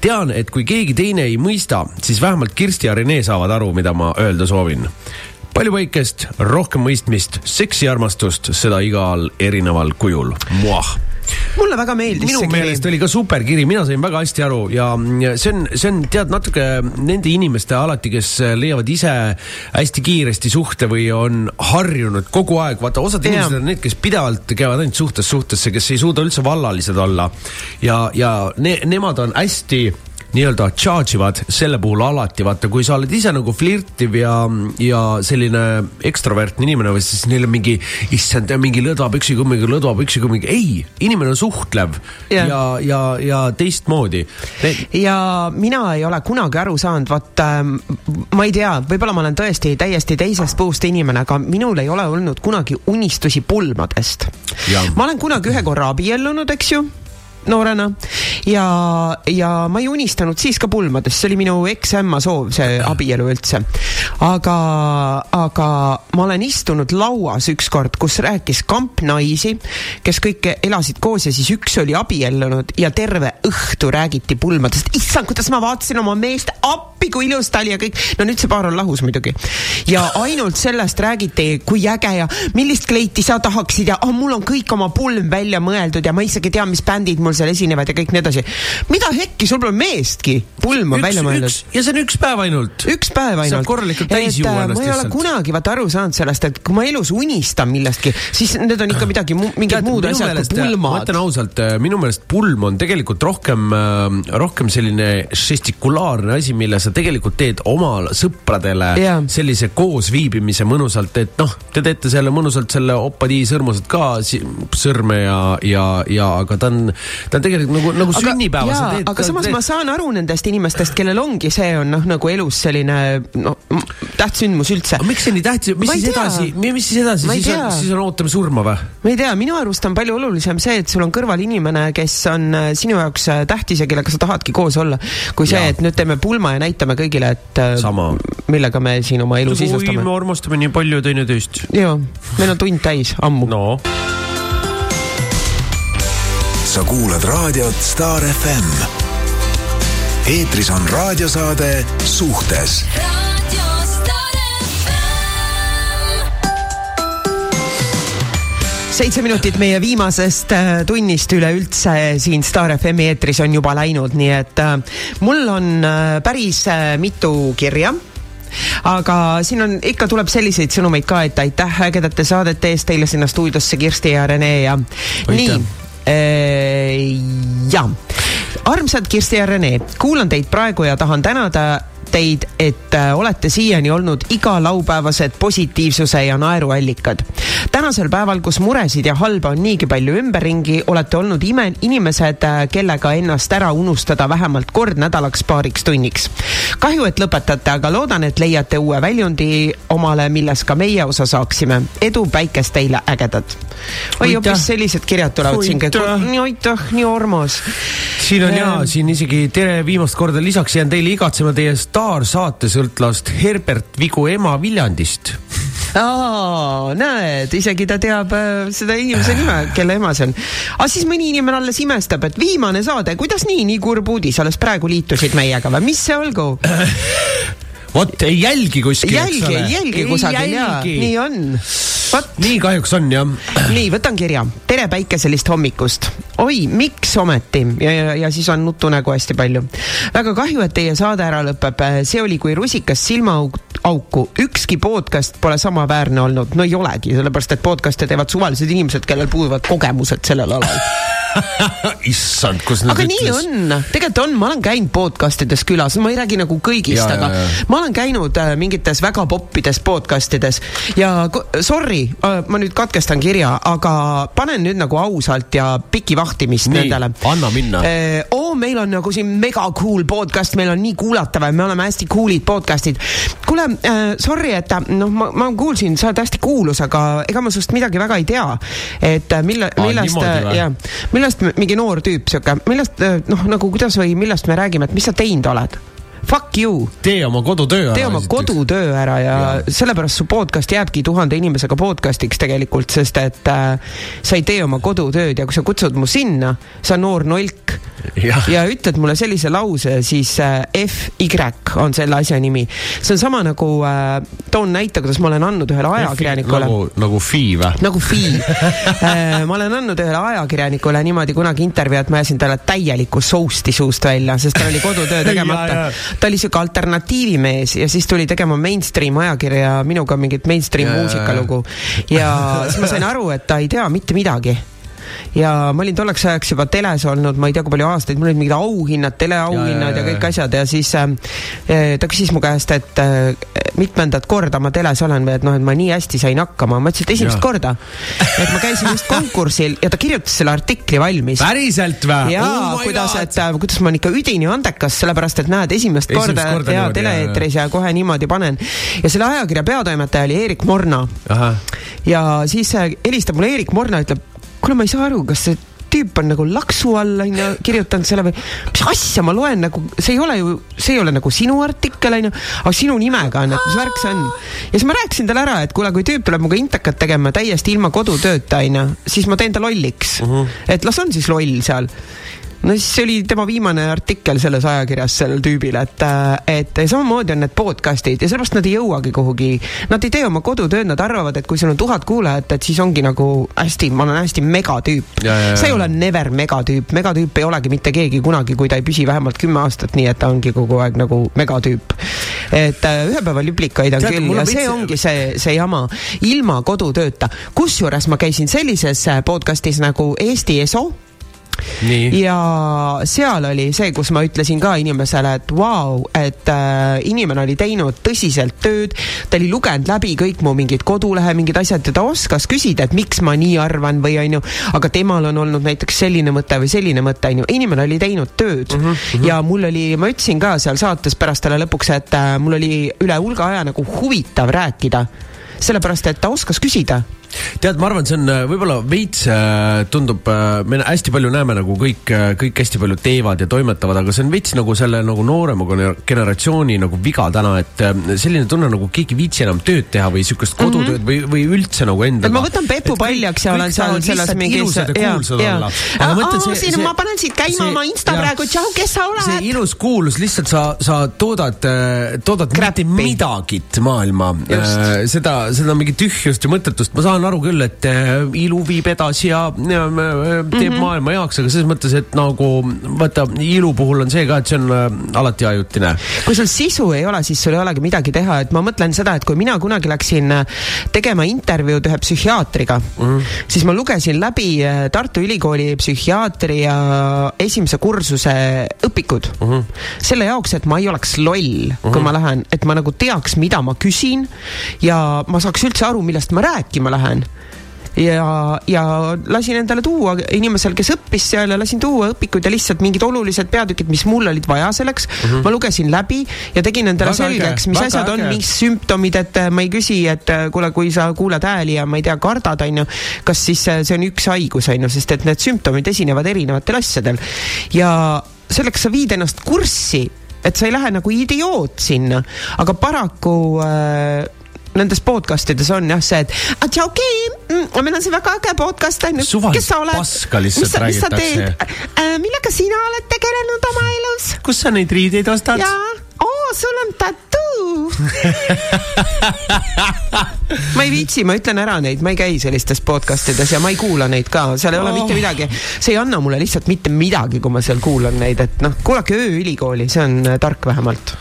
tean, et kui keegi teine ei mõista, siis vähemalt Kirsti ja Rene saavad aru, mida ma öelda soovin palju päikest, rohkem mõistmist, seksiarmastust, seda igal erineval kujul. Muah mulle väga meeldis minu meelest oli ka super kiri, mina sain väga hästi aru ja see on, see on tead natuke nende inimeste alati, kes leiavad ise hästi kiiresti suhte või on harjunud kogu aeg, vaata osad yeah. inimesed on need, kes pidevalt käivad ainult suhtest suhtesse, kes ei suuda üldse vallalised olla ja, ja ne, nemad on hästi nii-öelda charge ivad selle puhul alati, vaata, kui sa oled ise nagu flirtiv ja, ja selline ekstrovertne inimene või siis neil on mingi, issand, mingi lõdva püksikummigi, lõdva püksikummigi, ei, inimene on suhtlev yeah. ja, ja, ja teistmoodi ne.... ja mina ei ole kunagi aru saanud, vot äh, ma ei tea, võib-olla ma olen tõesti täiesti teisest puust inimene, aga minul ei ole olnud kunagi unistusi pulmadest. ma olen kunagi ühe korra abiellunud, eks ju noorena ja, ja ma ei unistanud siis ka pulmadest, see oli minu eksämma soov, see abielu üldse. aga, aga ma olen istunud lauas ükskord, kus rääkis kamp naisi, kes kõik elasid koos ja siis üks oli abiellunud ja terve õhtu räägiti pulmadest. issand, kuidas ma vaatasin oma meest appi, kui ilus ta oli ja kõik. no nüüd see paar on lahus muidugi. ja ainult sellest räägiti, kui äge ja millist kleiti sa tahaksid ja oh, mul on kõik oma pulm välja mõeldud ja ma isegi tean, mis bändid mul mul seal esinevad ja kõik nii edasi. mida hekki, sul pole meestki pulma üks, välja mõeldud. ja see on üks päev ainult. üks päev ainult. saab korralikult täis juua ennast lihtsalt. ma ei ole kunagi vaata aru saanud sellest, et kui ma elus unistan millestki, siis need on ikka midagi mingid muud asjad meelest, kui pulmad. ma ütlen ausalt, äh, minu meelest pulm on tegelikult rohkem, äh, rohkem selline žestikulaarne asi, mille sa tegelikult teed oma sõpradele yeah. sellise koosviibimise mõnusalt, et noh, te teete selle mõnusalt selle opadi sõrmused ka sõrme ja, ja, ja aga ta on, ta on tegelikult nagu, nagu aga, sünnipäeva. aga samas teed... ma saan aru nendest inimestest, kellel ongi see on noh, nagu elus selline no tähtsündmus üldse. miks see nii tähtis, mis siis edasi, mis siis edasi, siis on, siis on ootame surma või? ma ei tea, minu arust on palju olulisem see, et sul on kõrval inimene, kes on äh, sinu jaoks äh, tähtis ja kellega sa tahadki koos olla, kui see, et nüüd teeme pulma ja näitame kõigile, et äh, Sama. millega me siin oma elu sisustame. me armastame nii palju teineteist. jaa, meil on tund täis, ammu. no sa kuulad raadiot Star FM. eetris on raadiosaade Suhtes seitse minutit meie viimasest äh, tunnist üleüldse siin Star FM-i eetris on juba läinud, nii et äh, mul on äh, päris mitu kirja aga siin on, ikka tuleb selliseid sõnumeid ka, et aitäh ägedate saadete eest teile sinna stuudiosse, Kirsti ja Rene ja Aitäh. nii Äh, ja, armsad Kirsti ja Rene, kuulan teid praegu ja tahan tänada teid, et äh, olete siiani olnud igalaupäevased positiivsuse ja naeruallikad. tänasel päeval, kus muresid ja halba on niigi palju ümberringi, olete olnud ime, inimesed, äh, kellega ennast ära unustada vähemalt kord nädalaks paariks tunniks. kahju, et lõpetate, aga loodan, et leiate uue väljundi omale, milles ka meie osa saaksime. edu, päikest teile, ägedad! oi, hoopis sellised kirjad tulevad siin kõik. aitäh, nii armas. siin on jaa, siin isegi tere viimast korda lisaks jään teile igatsema teie staarsaatesõltlast Herbert Vigu ema Viljandist aa, näed, isegi ta teab äh, seda inimese nime, kelle ema see on. aga siis mõni inimene alles imestab, et viimane saade, kuidas nii, nii kurb uudis, alles praegu liitusid meiega või, mis see olgu? vot ei jälgi kuskil. jälgi, ei jälgi kusagil ja nii on. vot. nii kahjuks on jah. nii, võtan kirja. tere päikeselist hommikust. oi, miks ometi ja, ja, ja siis on nutunägu hästi palju. väga kahju, et teie saade ära lõpeb. see oli kui rusikas silmaauku. ükski podcast pole samaväärne olnud. no ei olegi, sellepärast et podcast'e teevad suvalised inimesed, kellel puuduvad kogemused sellel alal issand, kus nad aga ütles. nii on, tegelikult on, ma olen käinud podcast ides külas, ma ei räägi nagu kõigist, aga ja, ja. ma olen käinud äh, mingites väga poppides podcast ides ja sorry äh,, ma nüüd katkestan kirja, aga panen nüüd nagu ausalt ja piki vahtimist nii, nendele. anna minna äh,. oo, meil on nagu siin mega cool podcast, meil on nii kuulatav ja me oleme hästi cool'id podcast'id. kuule äh,, sorry, et äh, noh, ma, ma kuulsin, sa oled hästi kuulus, aga ega ma sinust midagi väga ei tea. et äh, mille, millest, äh, jah millest mingi noor tüüp sihuke, millest noh, nagu kuidas või millest me räägime, et mis sa teinud oled? Fuck you. tee oma kodutöö ära. tee oma kodutöö ära ja, ja sellepärast su podcast jääbki tuhande inimesega podcast'iks tegelikult, sest et äh, sa ei tee oma kodutööd ja kui sa kutsud mu sinna, sa noor nolk ja, ja ütled mulle sellise lause, siis äh, FY on selle asja nimi. see on sama nagu äh,, toon näite, kuidas ma olen andnud ühele ajakirjanikule. nagu, nagu FI või? nagu FI äh, ma olen andnud ühele ajakirjanikule niimoodi kunagi intervjuu, et ma ajasin talle täielikku sousti suust välja, sest tal oli kodutöö tegemata ta oli sihuke alternatiivimees ja siis tuli tegema mainstream ajakirja minuga mingit mainstream muusikalugu. Ja siis ma sain aru, et ta ei tea mitte midagi ja ma olin tolleks ajaks juba teles olnud, ma ei tea, kui palju aastaid, mul olid mingid auhinnad, teleauhinnad ja, ja, ja kõik asjad ja siis äh, ta küsis mu käest, et äh, mitmendat korda ma teles olen või et noh, et ma nii hästi sain hakkama, ma ütlesin, et esimest ja. korda. et ma käisin just konkursil ja ta kirjutas selle artikli valmis. päriselt või? jaa oh, kuidas, et äh, kuidas ma olen ikka üdini andekas, sellepärast et näed, esimest, esimest korda, korda ja tele-eetris ja kohe niimoodi panen. ja selle ajakirja peatoimetaja oli Eerik Morna. ja siis äh, helistab mulle Eerik Morna, ütleb kuule, ma ei saa aru, kas see tüüp on nagu laksu all onju kirjutanud selle või mis asja ma loen nagu, see ei ole ju, see ei ole nagu sinu artikkel onju, aga sinu nimega on, et mis värk see on. ja siis ma rääkisin talle ära, et kuule, kui tüüp tuleb minuga intekat tegema täiesti ilma kodutööta onju, siis ma teen ta lolliks uh. -huh. et las on siis loll seal no siis see oli tema viimane artikkel selles ajakirjas sellel tüübil, et, äh, et samamoodi on need podcast'id ja sellepärast nad ei jõuagi kuhugi. Nad ei tee oma kodutööd, nad arvavad, et kui sul on tuhat kuulajat, et siis ongi nagu hästi, ma olen hästi megatüüp. sa ei ole never megatüüp, megatüüp ei olegi mitte keegi kunagi, kui ta ei püsi vähemalt kümme aastat, nii et ta ongi kogu aeg nagu megatüüp. et äh, ühe päeva liblikaid on Tead, küll ja see ongi see, see jama, ilma kodutööta. kusjuures ma käisin sellises podcast'is nagu Eesti ESO ja seal oli see, kus ma ütlesin ka inimesele, et vau wow,, et äh, inimene oli teinud tõsiselt tööd, ta oli lugenud läbi kõik mu mingid kodulehe mingid asjad ja ta oskas küsida, et miks ma nii arvan või onju, aga temal on olnud näiteks selline mõte või selline mõte onju, inimene oli teinud tööd. Mm -hmm. ja mul oli, ma ütlesin ka seal saates pärast talle lõpuks, et äh, mul oli üle hulga aja nagu huvitav rääkida. Sellepärast et ta oskas küsida tead, ma arvan, see on äh, võib-olla veits äh, tundub, äh, me hästi palju näeme nagu kõik, kõik hästi palju teevad ja toimetavad, aga see on veits nagu selle nagu noorema generatsiooni nagu viga täna, et selline tunne nagu keegi ei viitsi enam tööd teha või sihukest mhm. kodutööd mm -hmm. või, või üldse nagu endaga. ma võtan Pepu paljaks ja olen seal selles mingis. siin ma panen siit käima see, oma Insta ja, praegu, tšau, kes sa oled? see ilus kuulus, lihtsalt sa, sa toodad, toodad mitte midagit maailma. seda, seda mingit tühjust ja mõttetust, ma saan saan aru küll, et äh, ilu viib edasi ja, teeb mm -hmm. maailma heaks, aga selles mõttes, et nagu vaata, ilu puhul on see ka, et see on äh, alati ajutine. kui sul sisu ei ole, siis sul ei olegi midagi teha, et ma mõtlen seda, et kui mina kunagi läksin äh, tegema intervjuud ühe psühhiaatriga mm, -hmm. siis ma lugesin läbi Tartu Ülikooli psühhiaatria esimese kursuse õpikud mm. -hmm. selle jaoks, et ma ei oleks loll mm, -hmm. kui ma lähen, et ma nagu teaks, mida ma küsin ja ma saaks üldse aru, millest ma rääkima lähen lähen ja, ja lasin endale tuua inimesel, kes õppis seal ja lasin tuua õpikuid ja lihtsalt mingid olulised peatükid, mis mul olid vaja selleks mm. -hmm. ma lugesin läbi ja tegin endale väga selgeks, mis asjad äge. on, mis sümptomid, et äh, ma ei küsi, et äh, kuule, kui sa kuuled hääli ja ma ei tea, kardad, onju, kas siis äh, see on üks haigus, onju, sest et need sümptomid esinevad erinevatel asjadel. ja selleks sa viid ennast kurssi et sa ei lähe nagu idioot sinna, aga paraku äh, nendes podcast ides on jah see, et okei okay,, mm, meil on see väga äge podcast on ju. kes sa oled? paska lihtsalt räägitakse. Äh, millega sina oled tegelenud oma elus? kus sa neid riideid ostad? jaa, oo, sul on tattoo ma ei viitsi, ma ütlen ära neid, ma ei käi sellistes podcast ides ja ma ei kuula neid ka, seal ei ole oh. mitte midagi. see ei anna mulle lihtsalt mitte midagi, kui ma seal kuulan neid, et noh, kuulake ööülikooli, see on äh, tark vähemalt.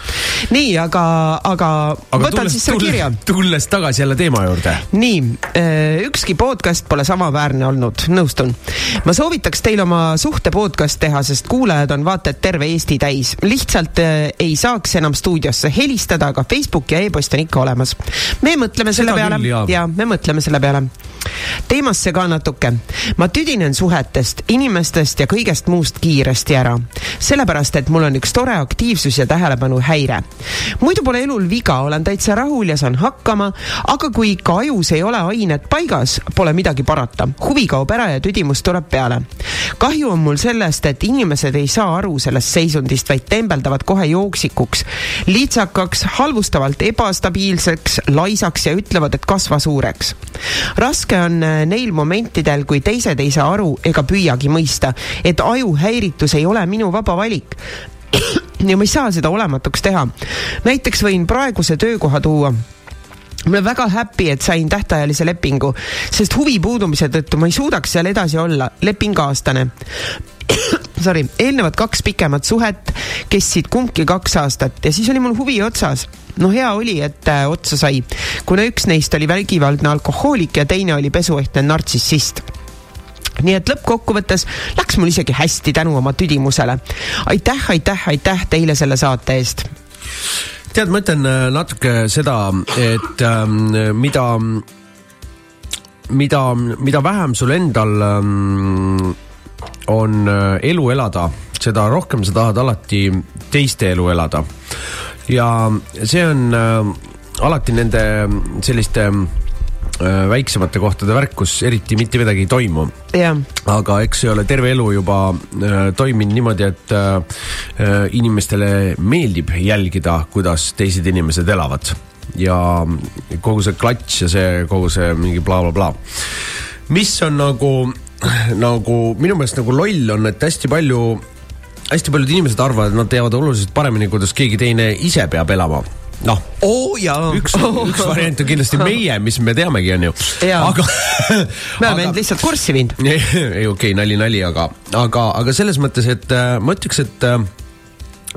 nii, aga, aga, aga võtan tulles, siis selle kirja. tulles tagasi jälle teema juurde. nii, äh, ükski podcast pole samaväärne olnud, nõustun. ma soovitaks teil oma suhte podcast teha, sest kuulajad on vaata et terve Eesti täis. lihtsalt äh, ei saaks enam stuudiosse helistada, aga Facebook ja e-post on ikka olemas. me mõtleme selle Seda peale küll, ja me mõtleme selle peale teemasse ka natuke. ma tüdinen suhetest, inimestest ja kõigest muust kiiresti ära. sellepärast, et mul on üks tore aktiivsus ja tähelepanuhäire. muidu pole elul viga, olen täitsa rahul ja saan hakkama, aga kui ikka ajus ei ole ained paigas, pole midagi parata. huvi kaob ära ja tüdimus tuleb peale. kahju on mul sellest, et inimesed ei saa aru sellest seisundist, vaid tembeldavad kohe jooksikuks, lihtsakaks, halvustavalt ebastabiilseks, laisaks ja ütlevad, et kasva suureks. raske on äh, neil momentidel, kui teised ei saa aru ega püüagi mõista, et ajuhäiritus ei ole minu vaba valik ja ma ei saa seda olematuks teha. näiteks võin praeguse töökoha tuua ma olen väga happy, et sain tähtajalise lepingu, sest huvi puudumise tõttu ma ei suudaks seal edasi olla, leping aastane sorry, eelnevad kaks pikemat suhet kestsid kumbki kaks aastat ja siis oli mul huvi otsas. no hea oli, et äh, otsa sai, kuna üks neist oli vägivaldne alkohoolik ja teine oli pesuehtne nartsissist nii et lõppkokkuvõttes läks mul isegi hästi tänu oma tüdimusele. aitäh, aitäh, aitäh teile selle saate eest tead, ma ütlen äh, natuke seda, et ähm, mida, mida, mida vähem sul endal ähm, on äh, elu elada, seda rohkem sa tahad alati teiste elu elada. ja see on äh, alati nende selliste äh, väiksemate kohtade värk, kus eriti mitte midagi ei toimu. aga eks ei ole terve elu juba toiminud niimoodi, et inimestele meeldib jälgida, kuidas teised inimesed elavad ja kogu see klatš ja see kogu see mingi blablabla bla, bla. mis on nagu nagu minu meelest nagu loll on, et hästi palju, hästi paljud inimesed arvavad, et nad teavad oluliselt paremini, kuidas keegi teine ise peab elama noh oh,, üks oh., üks variant on kindlasti meie, mis me teamegi, onju. aga me oleme end lihtsalt kurssi viinud. ei, okei okay,, nali, nali, aga, aga, aga selles mõttes, et äh, ma ütleks, et äh,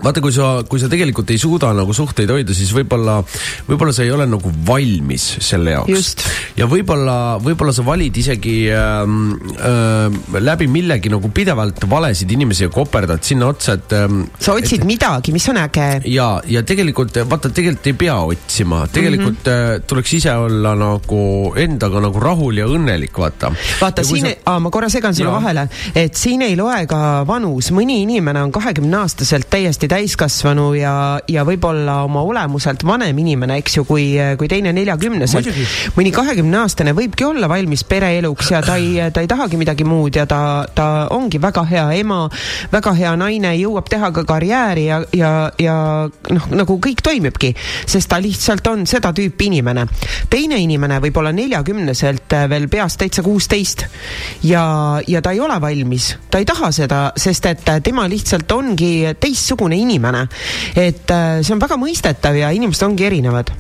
vaata, kui sa, kui sa tegelikult ei suuda nagu suhteid hoida, siis võib-olla, võib-olla sa ei ole nagu valmis selle jaoks. ja võib-olla, võib-olla sa valid isegi ähm, äh, läbi millegi nagu pidevalt valesid inimesi ja koperdad sinna otsa, et ähm,. sa otsid et, midagi, mis on äge. ja, ja tegelikult vaata, tegelikult ei pea otsima, tegelikult mm -hmm. tuleks ise olla nagu endaga nagu rahul ja õnnelik, vaata. vaata siin sa..., ma korra segan sulle vahele, et siin ei loe ka vanus, mõni inimene on kahekümne aastaselt täiesti täiskasvanu ja, ja võib-olla oma olemuselt vanem inimene, eks ju, kui, kui teine neljakümneselt. mõni kahekümneaastane võibki olla valmis pereeluks ja ta ei, ta ei tahagi midagi muud ja ta, ta ongi väga hea ema, väga hea naine, jõuab teha ka karjääri ja, ja, ja noh, nagu kõik toimibki, sest ta lihtsalt on seda tüüpi inimene. teine inimene võib olla neljakümneselt veel peast täitsa kuusteist ja, ja ta ei ole valmis, ta ei taha seda, sest et tema lihtsalt ongi teistsugune inimene. et äh, see on väga mõistetav ja inimesed ongi erinevad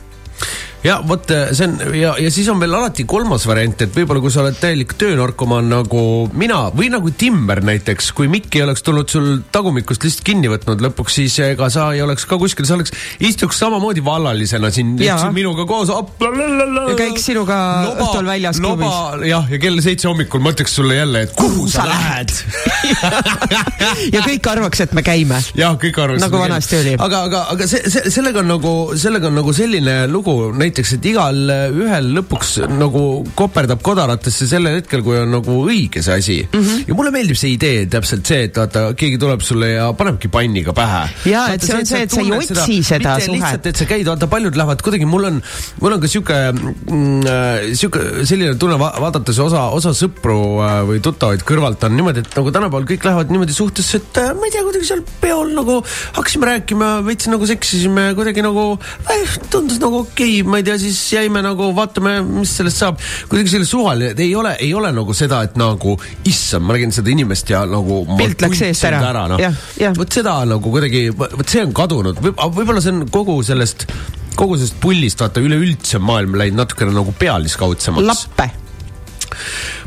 ja vot äh, see on ja, ja siis on veel alati kolmas variant, et võib-olla kui sa oled täielik töönarkomaan nagu mina või nagu Timmer näiteks, kui Mikk ei oleks tulnud sul tagumikust lihtsalt kinni võtnud lõpuks, siis ega sa ei oleks ka kuskil, sa oleks, istuks samamoodi vallalisena siin minuga koos. ja käiks sinuga loba, õhtul väljas klubis. jah, ja kell seitse hommikul ma ütleks sulle jälle, et kuhu, kuhu sa lähed ja kõik arvaks, et me käime. jah, kõik arvaks. nagu vanasti oli. aga, aga, aga see, see, sellega on nagu, sellega on nagu selline lugu näiteks näiteks, et igal ühel lõpuks nagu koperdab kodaratesse sellel hetkel, kui on nagu õige see asi mm. -hmm. ja mulle meeldib see idee täpselt see, et vaata, keegi tuleb sulle ja panebki panniga pähe. ja, et see on see, et sa ei otsi seda, suhet. lihtsalt, et sa käid, vaata paljud lähevad kuidagi, mul on, mul on ka sihuke mm,, äh, sihuke selline tunne va vaadates osa, osa sõpru äh, või tuttavaid kõrvalt on niimoodi, et nagu tänapäeval kõik lähevad niimoodi suhtesse, et äh, ma ei tea, kuidagi seal peol nagu hakkasime rääkima, veits nagu seksisime kuidagi nagu äh,, tundus nagu okei okay,, ma ma ei tea, siis jäime nagu vaatame, mis sellest saab. kuidagi selline suvaline, ei ole, ei ole nagu seda, et nagu issand, ma nägin seda inimest ja nagu. pilt läks eest ära, ära, noh. vot seda nagu kuidagi, vot see on kadunud Võib, võib-olla see on kogu sellest kogu sellest pullist vaata üleüldse maailm läinud natukene nagu pealiskaudsemaks. lappe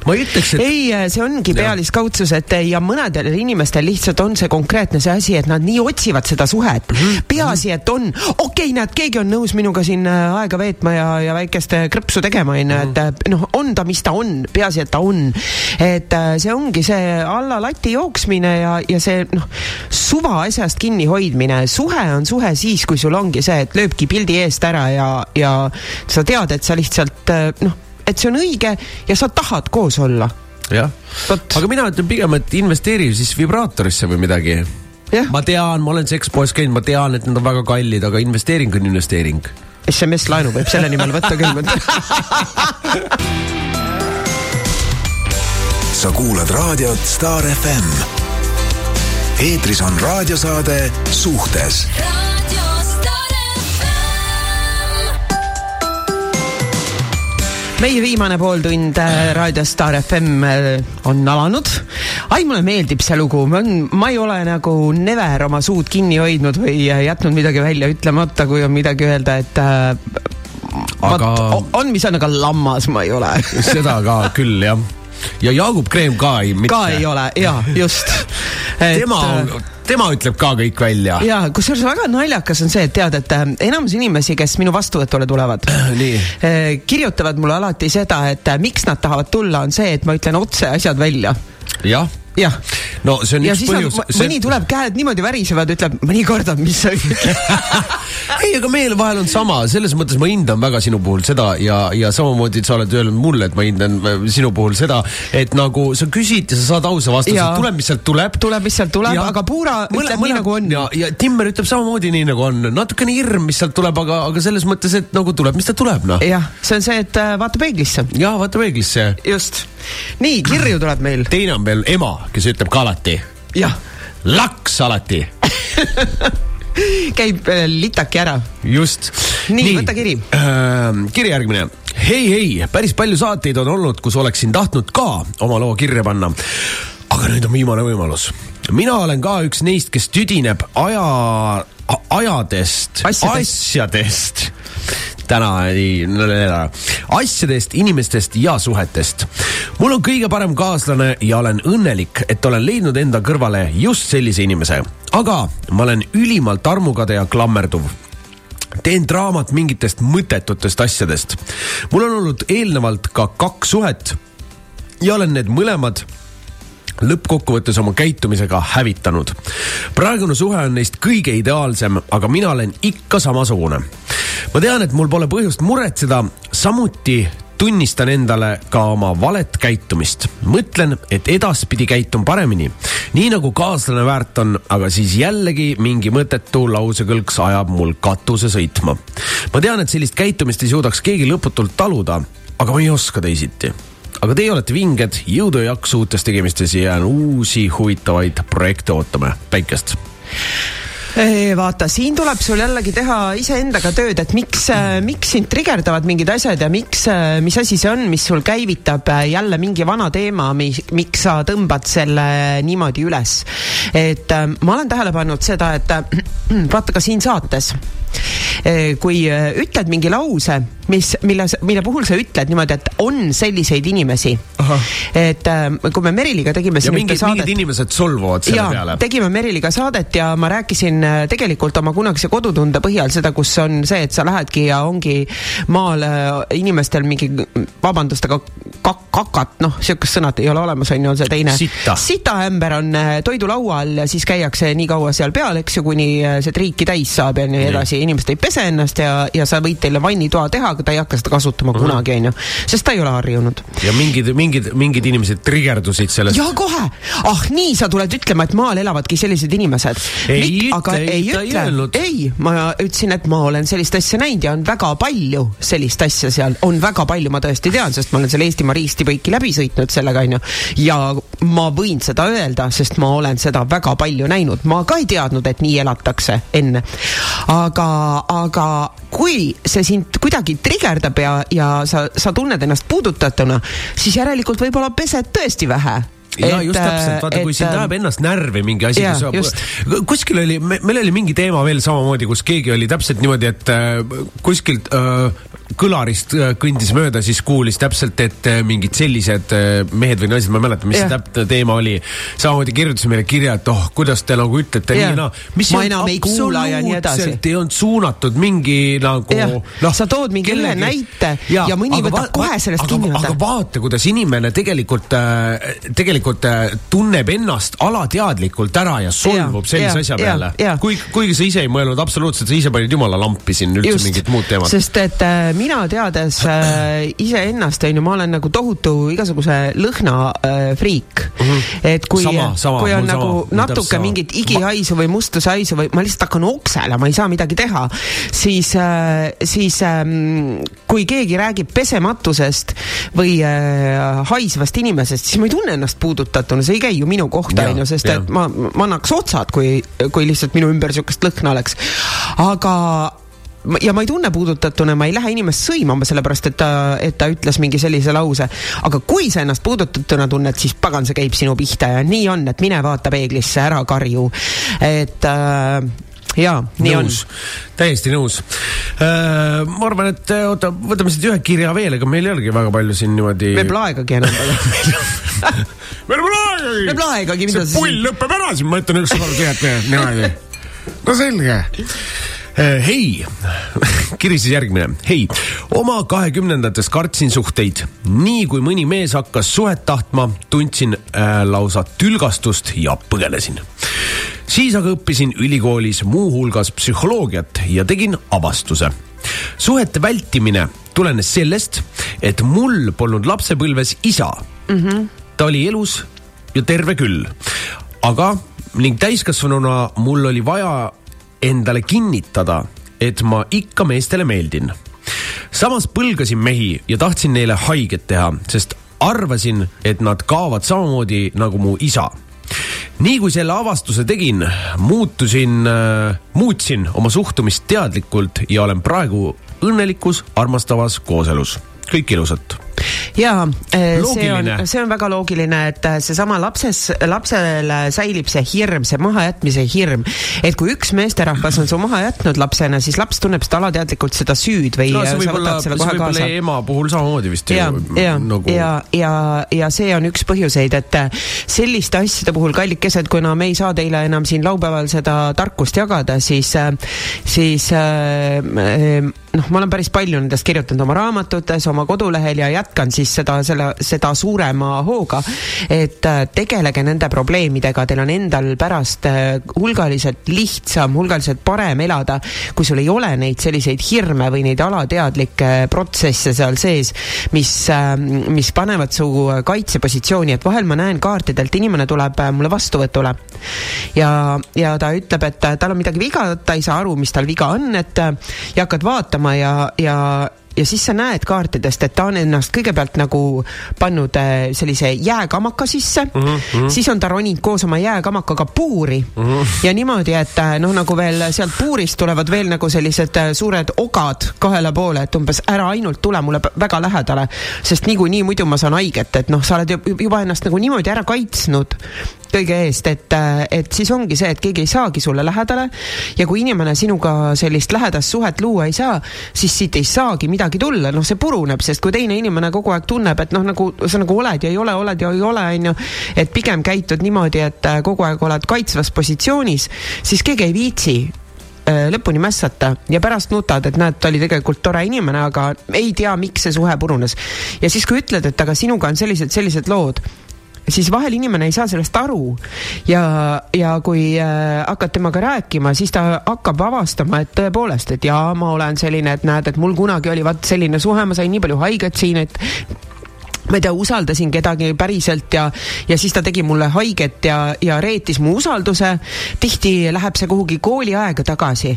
ma ei ütleks, et. ei, see ongi pealiskaudsus, et ja mõnedel inimestel lihtsalt on see konkreetne see asi, et nad nii otsivad seda suhet mm. -hmm. peaasi, et on, okei okay,, näed, keegi on nõus minuga siin äh, aega veetma ja, ja väikest äh, krõpsu tegema, onju, et mhm. äh, noh, on ta, mis ta on, peaasi, et ta on. et see ongi see alla lati jooksmine ja, ja see noh, suva asjast kinnihoidmine. suhe on suhe siis, kui sul ongi see, et lööbki pildi eest ära ja, ja sa tead, et sa lihtsalt noh et see on õige ja sa tahad koos olla. jah, aga mina ütlen pigem, et investeeri siis vibraatorisse või midagi. ma tean, ma olen sekspoes käinud, ma tean, et need on väga kallid, aga investeering on investeering. SMS laenu võib selle nimel võtta küll sa kuulad raadiot Star FM. eetris on raadiosaade Suhtes meie viimane pooltund äh, Raadio Star FM äh, on alanud. ai, mulle meeldib see lugu, ma ei ole nagu never oma suud kinni hoidnud või äh, jätnud midagi välja ütlemata, kui on midagi öelda, et aga Vat, on, mis on, aga lammas ma ei ole. Seda ka küll, jah ja Jaagup Kreem ka ei. ka ei ole, ja just et.... tema on, tema ütleb ka kõik välja. ja kusjuures väga naljakas on see, et tead, et äh, enamus inimesi, kes minu vastuvõtule tulevad äh, kirjutavad mulle alati seda, et äh, miks nad tahavad tulla, on see, et ma ütlen otse asjad välja. jah jah. no see on ja üks põhjus. mõni tuleb, käed niimoodi värisevad, ütleb, mõni kordab, mis sa ütled ei, aga meil vahel on sama, selles mõttes ma hindan väga sinu puhul seda ja, ja samamoodi sa oled öelnud mulle, et ma hindan äh, sinu puhul seda, et nagu sa küsid ja sa saad ausa vastuse, tuleb, mis sealt tuleb. tuleb, mis sealt tuleb, aga Puura ütleb mõle, nii nagu on. ja, ja Timmer ütleb samamoodi nii nagu on, natukene hirm, mis sealt tuleb, aga, aga selles mõttes, et nagu tuleb, mis ta tuleb, noh. jah, see on see, et äh, vaata peeglisse. jaa, vaata peeglisse. just. Nii, kirju tuleb meil. teine on veel ema, kes ütleb ka alati. jah. laks alati käib äh, litaki ära. just. nii, võta kiri äh,. kiri järgmine. hei, hei, päris palju saateid on olnud, kus oleksin tahtnud ka oma loo kirja panna. aga nüüd on viimane võimalus. mina olen ka üks neist, kes tüdineb aja, ajadest, asjadest täna ei, asjadest, inimestest ja suhetest. mul on kõige parem kaaslane ja olen õnnelik, et olen leidnud enda kõrvale just sellise inimese. aga ma olen ülimalt armukade ja klammerduv teen draamat mingitest mõttetutest asjadest. mul on olnud eelnevalt ka kaks suhet ja olen need mõlemad lõppkokkuvõttes oma käitumisega hävitanud. praegune suhe on neist kõige ideaalsem, aga mina olen ikka samasugune. ma tean, et mul pole põhjust muretseda, samuti tunnistan endale ka oma valet käitumist. mõtlen, et edaspidi käitun paremini, nii nagu kaaslane väärt on, aga siis jällegi mingi mõttetu lausekõlks ajab mul katuse sõitma. ma tean, et sellist käitumist ei suudaks keegi lõputult taluda, aga ma ei oska teisiti aga teie olete vinged, jõudu ja jaksu uutes tegemistes ja jään uusi huvitavaid projekte ootama, päikest vaata, siin tuleb sul jällegi teha iseendaga tööd, et miks, äh, miks sind trigerdavad mingid asjad ja miks, äh, mis asi see on, mis sul käivitab äh, jälle mingi vana teema, miks sa tõmbad selle niimoodi üles. et ma olen tähele pannud seda, et vaata ka siin saates kui ütled mingi lause, mis, mille, mille puhul sa ütled niimoodi, et on selliseid inimesi. et kui me Meriliga tegime siin ühte saadet. mingid inimesed solvuvad selle ja, peale. tegime Meriliga saadet ja ma rääkisin tegelikult oma kunagise kodutunde põhjal seda, kus on see, et sa lähedki ja ongi maal inimestel mingi, vabandust, aga kak-, kakat, noh, sihukest sõnad ei ole olemas, on ju, on see teine. sitaämber on toidulaua all ja siis käiakse nii kaua seal peal, eks ju, kuni see triiki täis saab ja nii edasi, inimesed ei pese ennast ja, ja sa võid teile vannitoa teha, aga ta ei hakka seda kasutama mm -hmm. kunagi, on ju, sest ta ei ole harjunud. ja mingid, mingid, mingid inimesed trigerdusid sellest. ja kohe, ah nii, sa tuled ütlema, et maal elavadki sellised inimesed. ei ütle, aga ei, ei ütle, ei, ma ütlesin, et ma olen sellist asja näinud ja on väga palju sellist asja seal, on väga palju, ma tõesti tean, sest ma olen selle Eestimaa riistipõiki läbi sõitnud sellega, onju. ja ma võin seda öelda, sest ma olen seda väga palju näinud, ma ka ei teadnud, et nii elatakse enne. aga, aga kui see sind kuidagi trigerdab ja, ja sa, sa tunned ennast puudutatuna, siis järelikult võib-olla pesed tõesti vähe. Ja et, just täpselt, vaata, kui sind ajab ennast närvi mingi asi, kuskil oli, meil oli mingi teema veel samamoodi, kus keegi oli täpselt niimoodi, et äh, kuskilt äh, kõlarist äh, kõndis mööda, siis kuulis täpselt, et äh, mingid sellised äh, mehed või naised, ma ei mäleta, mis see täpne teema oli. samamoodi kirjutas meile kirja, et oh, kuidas te nagu ütlete ja. nii ja naa. mis ma enam ei kuula ja nii edasi. ei olnud suunatud mingi nagu noh. sa tood mingi ühe näite ja, ja mõni võtab kohe sellest kinni. aga vaata, kuidas inimene tegelikult, tegelikult tunneb ennast alateadlikult ära ja solvub sellise asja peale. kuigi, kuigi sa ise ei mõelnud absoluutselt, sa ise panid jumala lampi siin üldse Just, mingit muud teemat. sest et mina teades äh, iseennast, on ju, ma olen nagu tohutu igasuguse lõhna äh, friik mm. -hmm. et kui, kui on nagu sama, natuke mingit igihaisu või mustusehaisu või ma lihtsalt hakkan okselema, ei saa midagi teha, siis äh,, siis äh, kui keegi räägib pesematusest või äh, haisvast inimesest, siis ma ei tunne ennast puudutatuna, see ei käi ju minu kohta, on ju, sest ja. et ma, ma annaks otsad, kui, kui lihtsalt minu ümber niisugust lõhna oleks. aga ja ma ei tunne puudutatuna, ma ei lähe inimest sõimama, sellepärast et ta, et ta ütles mingi sellise lause. aga kui sa ennast puudutatuna tunned, siis pagan, see käib sinu pihta ja nii on, et mine vaata peeglisse, ära karju. et äh, jaa, nii nõus. on. täiesti nõus äh,. ma arvan, et äh, oota, võtame siit ühe kirja veel, ega meil ei olegi väga palju siin niimoodi. meil pole aegagi enam meil pole aegagi. meil pole aegagi, see pull lõpeb ära, siis ma ütlen ükskord, tead, niimoodi. no selge hei, kiri siis järgmine. hei, oma kahekümnendates kartsin suhteid. nii kui mõni mees hakkas suhet tahtma, tundsin äh, lausa tülgastust ja põgenesin. siis aga õppisin ülikoolis muuhulgas psühholoogiat ja tegin avastuse. suhete vältimine tulenes sellest, et mul polnud lapsepõlves isa mm. -hmm. ta oli elus ja terve küll, aga ning täiskasvanuna mul oli vaja endale kinnitada, et ma ikka meestele meeldin. samas põlgasin mehi ja tahtsin neile haiget teha, sest arvasin, et nad kaovad samamoodi nagu mu isa nii kui selle avastuse tegin, muutusin äh,, muutsin oma suhtumist teadlikult ja olen praegu õnnelikus, armastavas kooselus. kõik ilusat ja eh, see on, see on väga loogiline, et eh, seesama lapses, lapsel säilib see hirm, see mahajätmise hirm. et kui üks meesterahvas on su maha jätnud lapsena, siis laps tunneb seda alateadlikult seda süüd või no, sa võtad selle kohe kaasa. ema puhul samamoodi vist ja, ja nagu..., ja, ja, ja see on üks põhjuseid, et selliste asjade puhul, kallikesed, kuna me ei saa teile enam siin laupäeval seda tarkust jagada, siis, siis äh, noh, ma olen päris palju nendest kirjutanud oma raamatutes, oma kodulehel ja jätkan siis seda, selle, seda suurema hooga. et äh, tegelege nende probleemidega, teil on endal pärast äh, hulgaliselt lihtsam, hulgaliselt parem elada, kui sul ei ole neid selliseid hirme või neid alateadlikke protsesse seal sees, mis, äh, mis panevad su kaitsepositsiooni, et vahel ma näen kaartidelt, inimene tuleb mulle vastuvõtule ja, ja ta ütleb, et tal on midagi viga, ta ei saa aru, mis tal viga on, et ja hakkad vaatama ja, ja ja siis sa näed kaartidest, et ta on ennast kõigepealt nagu pannud äh, sellise jääkamaka sisse mm, -hmm. siis on ta roninud koos oma jääkamakaga puuri mm -hmm. ja niimoodi, et äh, noh, nagu veel sealt puurist tulevad veel nagu sellised äh, suured ogad kahele poole, et umbes ära ainult tule mulle väga lähedale, sest niikuinii muidu ma saan haiget, et noh, sa oled juba ennast nagu niimoodi ära kaitsnud kõige eest, et, et siis ongi see, et keegi ei saagi sulle lähedale ja kui inimene sinuga sellist lähedast suhet luua ei saa, siis siit ei saagi midagi tulla, noh, see puruneb, sest kui teine inimene kogu aeg tunneb, et noh, nagu sa nagu oled ja ei ole, oled ja ei ole, on ju, et pigem käitud niimoodi, et kogu aeg oled kaitsvas positsioonis, siis keegi ei viitsi äh, lõpuni mässata ja pärast nutad, et näed, ta oli tegelikult tore inimene, aga ei tea, miks see suhe purunes. ja siis, kui ütled, et aga sinuga on sellised, sellised lood siis vahel inimene ei saa sellest aru ja, ja kui äh, hakkad temaga rääkima, siis ta hakkab avastama, et tõepoolest, et jaa, ma olen selline, et näed, et mul kunagi oli vaat selline suhe, ma sain nii palju haiget siin, et ma ei tea, usaldasin kedagi päriselt ja, ja siis ta tegi mulle haiget ja, ja reetis mu usalduse. tihti läheb see kuhugi kooliaega tagasi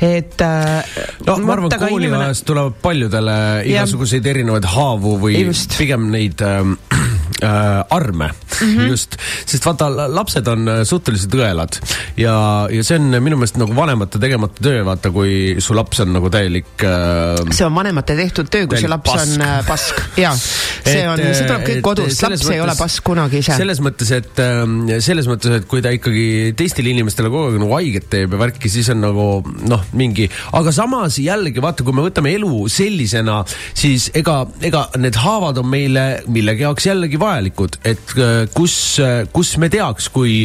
et äh,. no ma arvan, kooliajast inimene... tuleb paljudele igasuguseid erinevaid haavu või Just. pigem neid äh, äh, arme mm, -hmm. just, sest vaata, lapsed on äh, suhteliselt õelad ja, ja see on minu meelest nagu vanemate tegemata töö, vaata, kui su laps on nagu täielik äh,. see on vanemate tehtud töö, kui see laps pask. on äh, pask, jaa. see on, see tuleb kõik kodust, laps mõttes, ei ole pask kunagi ise. selles mõttes, et äh, selles mõttes, et kui ta ikkagi teistele inimestele kogu aeg nagu haiget teeb ja värki, siis on nagu noh, mingi, aga samas jällegi vaata, kui me võtame elu sellisena, siis ega, ega need haavad on meile millegi jaoks jällegi vajalikud, et äh, kus, äh, kus me teaks, kui,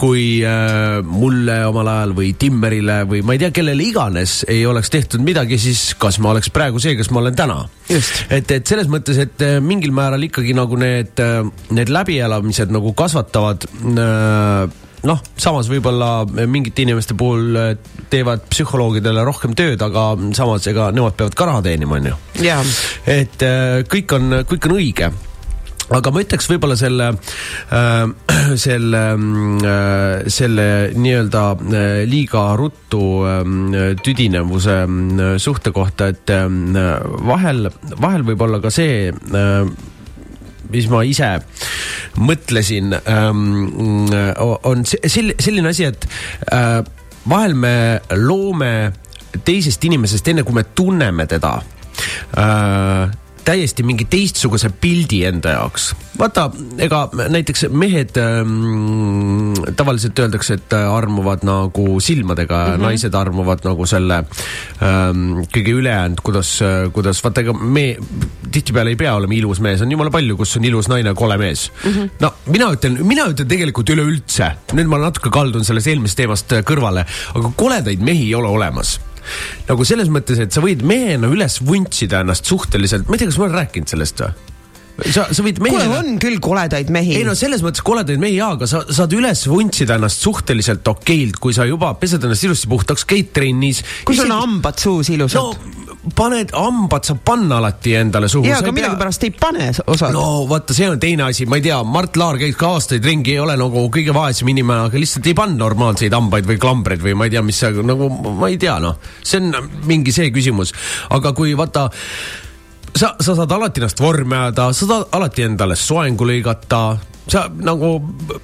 kui äh, mulle omal ajal või Timmerile või ma ei tea, kellele iganes ei oleks tehtud midagi, siis kas ma oleks praegu see, kes ma olen täna. et, et selles mõttes, et mingil määral ikkagi nagu need, need läbielamised nagu kasvatavad noh, samas võib-olla mingite inimeste puhul teevad psühholoogidele rohkem tööd, aga samas ega nemad peavad ka raha teenima, onju. et kõik on, kõik on õige aga ma ütleks võib-olla selle äh,, selle äh,, selle nii-öelda äh, liiga ruttu äh, tüdinevuse äh, suhte kohta, et äh, vahel, vahel võib olla ka see äh, mis ma ise mõtlesin ähm,, on selline asi, et äh, vahel me loome teisest inimesest, enne kui me tunneme teda. Äh, täiesti mingi teistsuguse pildi enda jaoks. vaata, ega näiteks mehed ähm, tavaliselt öeldakse, et armuvad nagu silmadega mm, -hmm. naised armuvad nagu selle ähm, kõige ülejäänud, kuidas, kuidas vaata, ega me tihtipeale ei pea olema ilus mees, on jumala palju, kus on ilus naine, kole mees mm. -hmm. no mina ütlen, mina ütlen tegelikult üleüldse, nüüd ma natuke kaldun sellest eelmisest teemast kõrvale, aga koledaid mehi ei ole olemas nagu selles mõttes, et sa võid mehena üles vuntsida ennast suhteliselt, ma ei tea, kas ma olen rääkinud sellest või? Sa, sa võid mehena. kuule, on küll koledaid mehi. ei no selles mõttes koledaid mehi jaa, aga sa saad üles vuntsida ennast suhteliselt okeilt, kui sa juba pesed ennast ilusti puhtaks, käid trennis. kui sul on hambad suus ilusad no, paned, hambad saab panna alati endale suhu. jaa, aga millegipärast ei pane osad. no vaata, see on teine asi, ma ei tea, Mart Laar käis ka aastaid ringi, ei ole nagu kõige vaesem inimene, aga lihtsalt ei pannud normaalseid hambaid või klambreid või ma ei tea, mis see nagu, ma ei tea, noh, see on mingi see küsimus, aga kui vaata sa, sa saad alati ennast vormi ajada, sa saad alati endale soengu lõigata, sa nagu.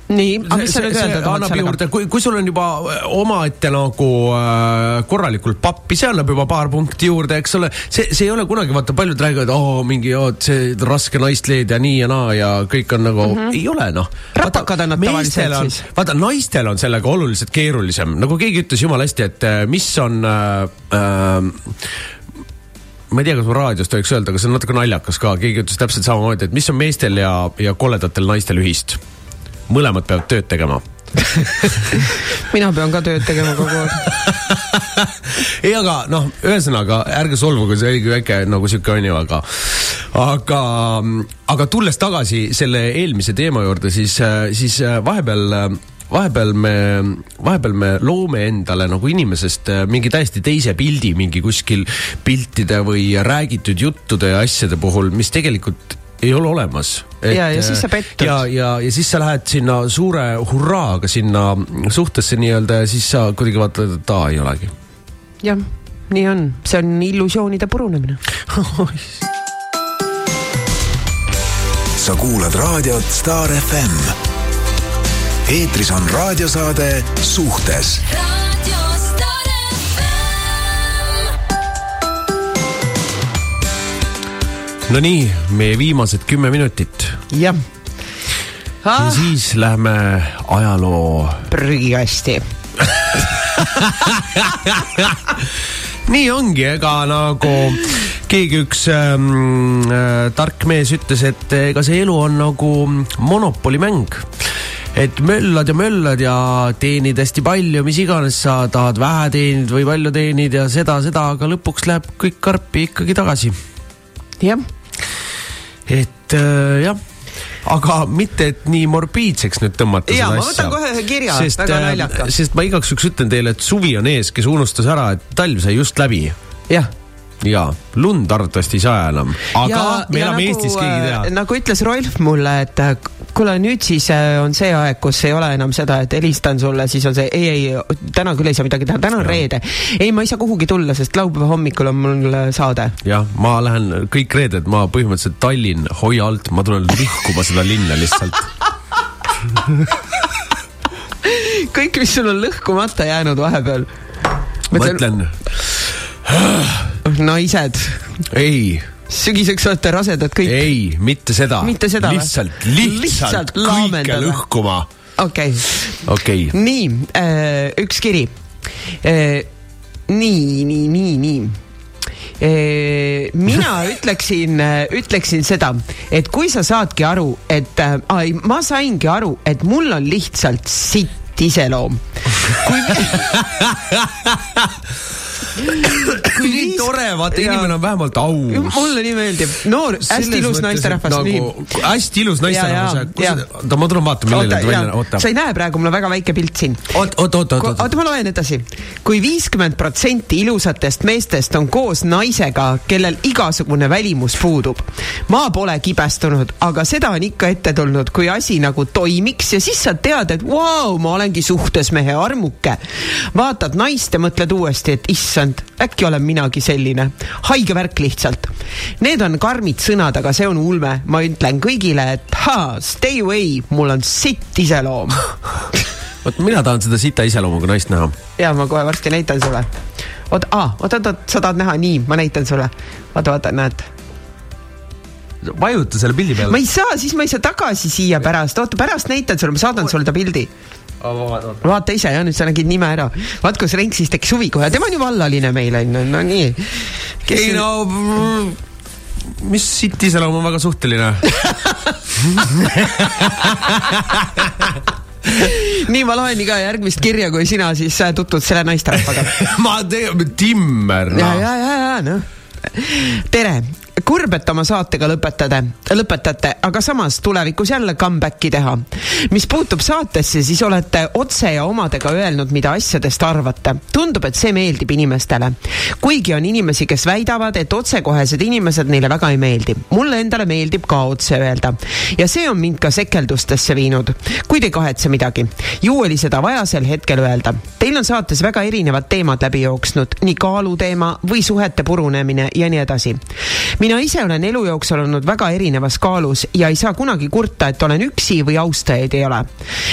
nii, aga mis sa nüüd öelda tahad sellega? kui, kui sul on juba äh, omaette nagu äh, korralikult pappi, see annab juba paar punkti juurde, eks ole. see, see ei ole kunagi, vaata paljud räägivad, oo mingi, oo, see raske naist leida ja nii ja naa ja kõik on nagu mm, -hmm. ei ole noh. ratakad on nad tavaliselt siis. vaata, naistel on sellega oluliselt keerulisem, nagu keegi ütles jumala hästi, et äh, mis on äh, äh, ma ei tea, kas ma raadios tohiks öelda, aga see on natuke naljakas ka, keegi ütles täpselt samamoodi, et mis on meestel ja, ja koledatel naistel ühist. mõlemad peavad tööd tegema. Mina pean ka tööd tegema kogu aeg. Ei, aga noh, ühesõnaga ärge solvuge, see oligi väike nagu sihuke onju, aga, aga, aga tulles tagasi selle eelmise teema juurde, siis, siis vahepeal vahepeal me, vahepeal me loome endale nagu inimesest äh, mingi täiesti teise pildi mingi kuskil piltide või räägitud juttude ja asjade puhul, mis tegelikult ei ole olemas. ja, ja siis sa pettud. ja, ja, ja siis sa lähed sinna suure hurraaga sinna suhtesse nii-öelda ja siis sa kuidagi vaatad, et aa, ei olegi. jah, nii on, see on illusioonide purunemine sa kuulad raadiot Star FM eetris on raadiosaade Suhtes Nonii, meie viimased kümme minutit. jah ah.. ja siis lähme ajaloo. prügikasti nii ongi, ega nagu keegi üks ähm, äh, tark mees ütles, et ega see elu on nagu monopolimäng et möllad ja möllad ja teenid hästi palju, mis iganes sa tahad, vähe teenid või palju teenid ja seda, seda, aga lõpuks läheb kõik karpi ikkagi tagasi. jah. et äh, jah aga mitte, et nii morbiidseks nüüd tõmmata ja, seda asja. ma võtan kohe ühe kirja, väga äh, naljakas. sest ma igaks juhuks ütlen teile, et suvi on ees, kes unustas ära, et talv sai just läbi. jah jaa, lund arvatavasti ei saa enam, aga ja, me elame nagu, Eestis, keegi ei tea. nagu ütles Rolf mulle, et äh, kuule, nüüd siis äh, on see aeg, kus ei ole enam seda, et helistan sulle, siis on see ei, ei, täna küll ei saa midagi teha, täna on reede. ei, ma ei saa kuhugi tulla, sest laupäeva hommikul on mul saade. jah, ma lähen kõik reeded, ma põhimõtteliselt Tallinn, hoia alt, ma tulen lõhkuma seda linna lihtsalt kõik, mis sul on lõhkumata jäänud vahepeal. mõtlen naised. ei sügiseks olete rasedad kõik? ei, mitte seda. mitte seda lihtsalt, lihtsalt, lihtsalt kõike lõhkuma. okei okay. okay.. nii äh,, üks kiri äh,. nii, nii, nii, nii äh, mina ütleksin, äh, ütleksin seda, et kui sa saadki aru, et äh, ma saingi aru, et mul on lihtsalt sitt iseloom. kui kui nii tore, vaata inimene on vähemalt aus. mulle nii meeldib, noor, hästi ilus naisterahvas nagu,. hästi ilus naisterahvas, oota, ma tulen vaatan, milline ta välja, oota. sa ei näe praegu, mul on väga väike pilt siin. oot, oot, oot, oot. oota, ma loen edasi. kui viiskümmend protsenti ilusatest meestest on koos naisega, kellel igasugune välimus puudub. ma pole kibestunud, aga seda on ikka ette tulnud, kui asi nagu toimiks ja siis sa tead, et vau wow,, ma olengi suhtes mehe armuke. vaatad naist ja mõtled uuesti, et issand issand, äkki olen minagi selline. haige värk lihtsalt. Need on karmid sõnad, aga see on ulme. ma ütlen kõigile, et ha, stay away, mul on sitt iseloom vot mina tahan seda sita iseloomuga naist näha. ja ma kohe varsti näitan sulle. oota, aa, oota, oota, sa tahad näha, nii, ma näitan sulle. vaata, vaata, näed vajuta selle pildi peale. ma ei saa, siis ma ei saa tagasi siia pärast, oota pärast näitan sulle, ma saadan sulle ta pildi vaata ise jah, nüüd sa nägid nime ära. vaat kus Renksis tekkis huvi kohe, tema on ju vallaline meil on ju, no nii. ei no, mis sitt iseloom on väga suhteline? Nii, ma loen ka järgmist kirja, kui sina siis äh, tutvud selle naisterahvaga. Ma teen, Timmer no.. ja, ja, ja, ja noh. tere, kurb, et oma saatega lõpetate, lõpetate, aga samas tulevikus jälle comeback'i teha. mis puutub saatesse, siis olete otse ja omadega öelnud, mida asjadest arvate. tundub, et see meeldib inimestele. kuigi on inimesi, kes väidavad, et otsekohesed inimesed neile väga ei meeldi. mulle endale meeldib ka otse öelda. ja see on mind ka sekeldustesse viinud. kuid ei kahetse midagi. ju oli seda vaja sel hetkel öelda. Teil on saates väga erinevad teemad läbi jooksnud, nii kaaluteema või suhete purunemine ja nii edasi mina ise olen elu jooksul olnud väga erinevas kaalus ja ei saa kunagi kurta, et olen üksi või austajaid ei ole.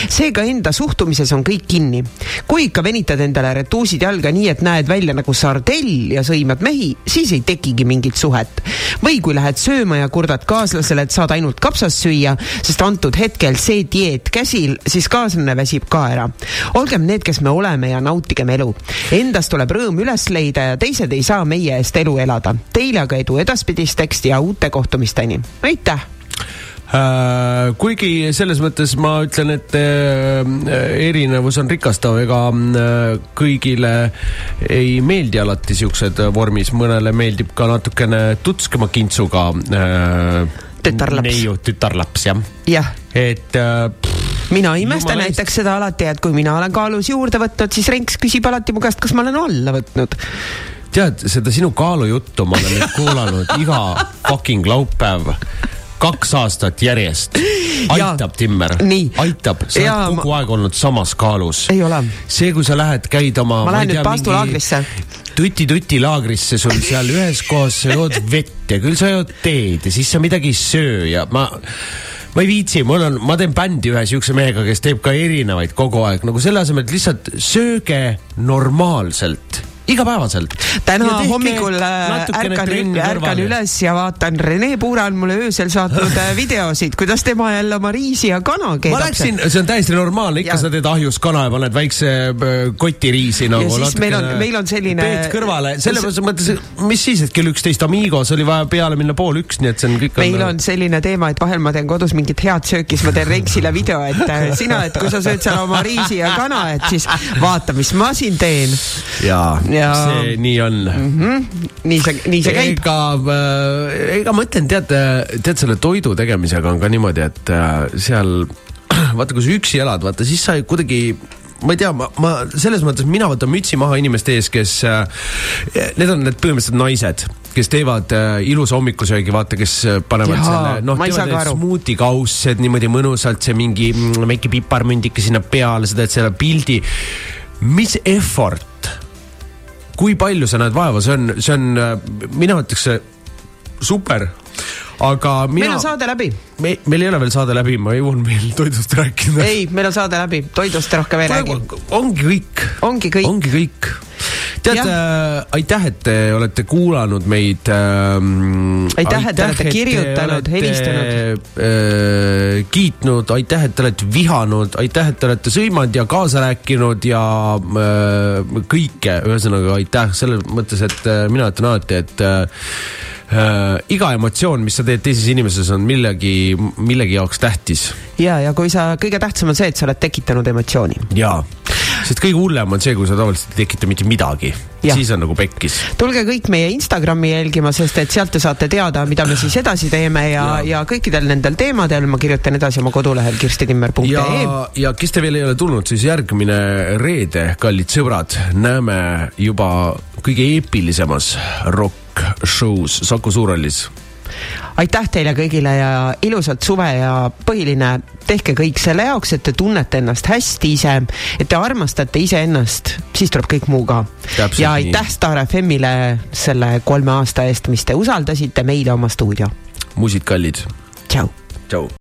seega enda suhtumises on kõik kinni. kui ikka venitad endale retuusid jalga nii, et näed välja nagu sardell ja sõimad mehi, siis ei tekigi mingit suhet. või kui lähed sööma ja kurdad kaaslasele, et saad ainult kapsast süüa, sest antud hetkel see dieet käsil, siis kaaslane väsib ka ära. olgem need, kes me oleme ja nautigem elu. Endast tuleb rõõm üles leida ja teised ei saa meie eest elu elada. Teile aga edu edaspidi uudisteksti ja uute kohtumisteni, aitäh! Äh, kuigi selles mõttes ma ütlen, et äh, erinevus on rikastav, ega äh, kõigile ei meeldi alati siuksed vormis, mõnele meeldib ka natukene tutskema kintsuga tütarlaps. neiu, tütarlaps jah. jah. et pff, mina ei imesta näiteks seda alati, et kui mina olen kaalus juurde võtnud, siis Renks küsib alati mu käest, kas ma olen alla võtnud tead, seda sinu kaalujuttu ma olen nüüd kuulanud iga fucking laupäev kaks aastat järjest. aitab, Timmer, aitab, sa ja, oled kogu ma... aeg olnud samas kaalus. ei ole. see, kui sa lähed, käid oma. ma lähen nüüd paastulaagrisse. tuti-tuti laagrisse sul seal ühes kohas, sa jood vett ja küll sa jood teed ja siis sa midagi ei söö ja ma ma ei viitsi, mul on, ma teen bändi ühe siukse mehega, kes teeb ka erinevaid kogu aeg, nagu selle asemel, et lihtsalt sööge normaalselt igapäevaselt. täna hommikul äh, ärkan, ärkan üles ja vaatan, Rene Puura on mulle öösel saatnud äh, videosid, kuidas tema jälle oma riisi ja kana keedab. ma läksin, see on täiesti normaalne, ikka ja. sa teed ahjus kana ja paned väikse äh, koti riisi nagu. ja siis meil on, meil on selline. peed kõrvale, selles mõttes, mis siis, et kell üksteist Amigos oli vaja peale minna pool üks, nii et see on kõik. meil on, on selline teema, et vahel ma teen kodus mingit head sööki, siis ma teen Renksile video, et sina, et kui sa sööd seal oma riisi ja kana, et siis vaata, mis ma siin teen. jaa ja see nii on mm. -hmm. nii see, nii see käib. ega, äh, ega ma ütlen, tead, tead selle toidu tegemisega on ka niimoodi, et äh, seal vaata, kui sa üksi elad, vaata siis sa kuidagi ma ei tea, ma, ma selles mõttes mina võtan mütsi maha inimeste ees, kes äh,, need on need põhimõtteliselt naised, kes teevad äh, ilusa hommikusöögi, vaata, kes äh, panevad Jaa, selle, noh, teevad ka need aru. smuuti kaussed niimoodi mõnusalt, see mingi mm, väike piparmündike sinna peale, sa teed selle pildi. mis effort, kui palju sa näed vaeva, see on, see on, mina ütleks äh, super, aga mina. meil on saade läbi. me, meil ei ole veel saade läbi, ma jõuan veel toidust rääkida. ei, meil on saade läbi, toidust rohkem ei räägi. ongi kõik. ongi kõik. ongi kõik tead äh,, aitäh, et te olete kuulanud meid ähm,. aitäh, et te olete kirjutanud, helistanud äh,. kiitnud, aitäh, et te olete vihanud, aitäh, et te olete sõimanud ja kaasa rääkinud ja äh, kõike, ühesõnaga aitäh selles mõttes, et äh, mina ütlen alati, et äh, äh, iga emotsioon, mis sa teed teises inimeses, on millegi, millegi jaoks tähtis. ja, ja kui sa, kõige tähtsam on see, et sa oled tekitanud emotsiooni. jaa, sest kõige hullem on see, kui sa tavaliselt ei tekita mitte midagi, siis on nagu pekkis. tulge kõik meie Instagrami jälgima, sest et sealt te saate teada, mida me siis edasi teeme ja, ja., ja kõikidel nendel teemadel ma kirjutan edasi oma kodulehel kirstitimmer.ee. ja, ja kes te veel ei ole tulnud, siis järgmine reede, kallid sõbrad, näeme juba kõige eepilisemas rock-show's Saku Suurhallis aitäh teile kõigile ja ilusat suve ja põhiline, tehke kõik selle jaoks, et te tunnete ennast hästi ise, et te armastate iseennast, siis tuleb kõik muu ka. ja aitäh Star FM-ile selle kolme aasta eest, mis te usaldasite meile oma stuudio. musid kallid. tšau. tšau.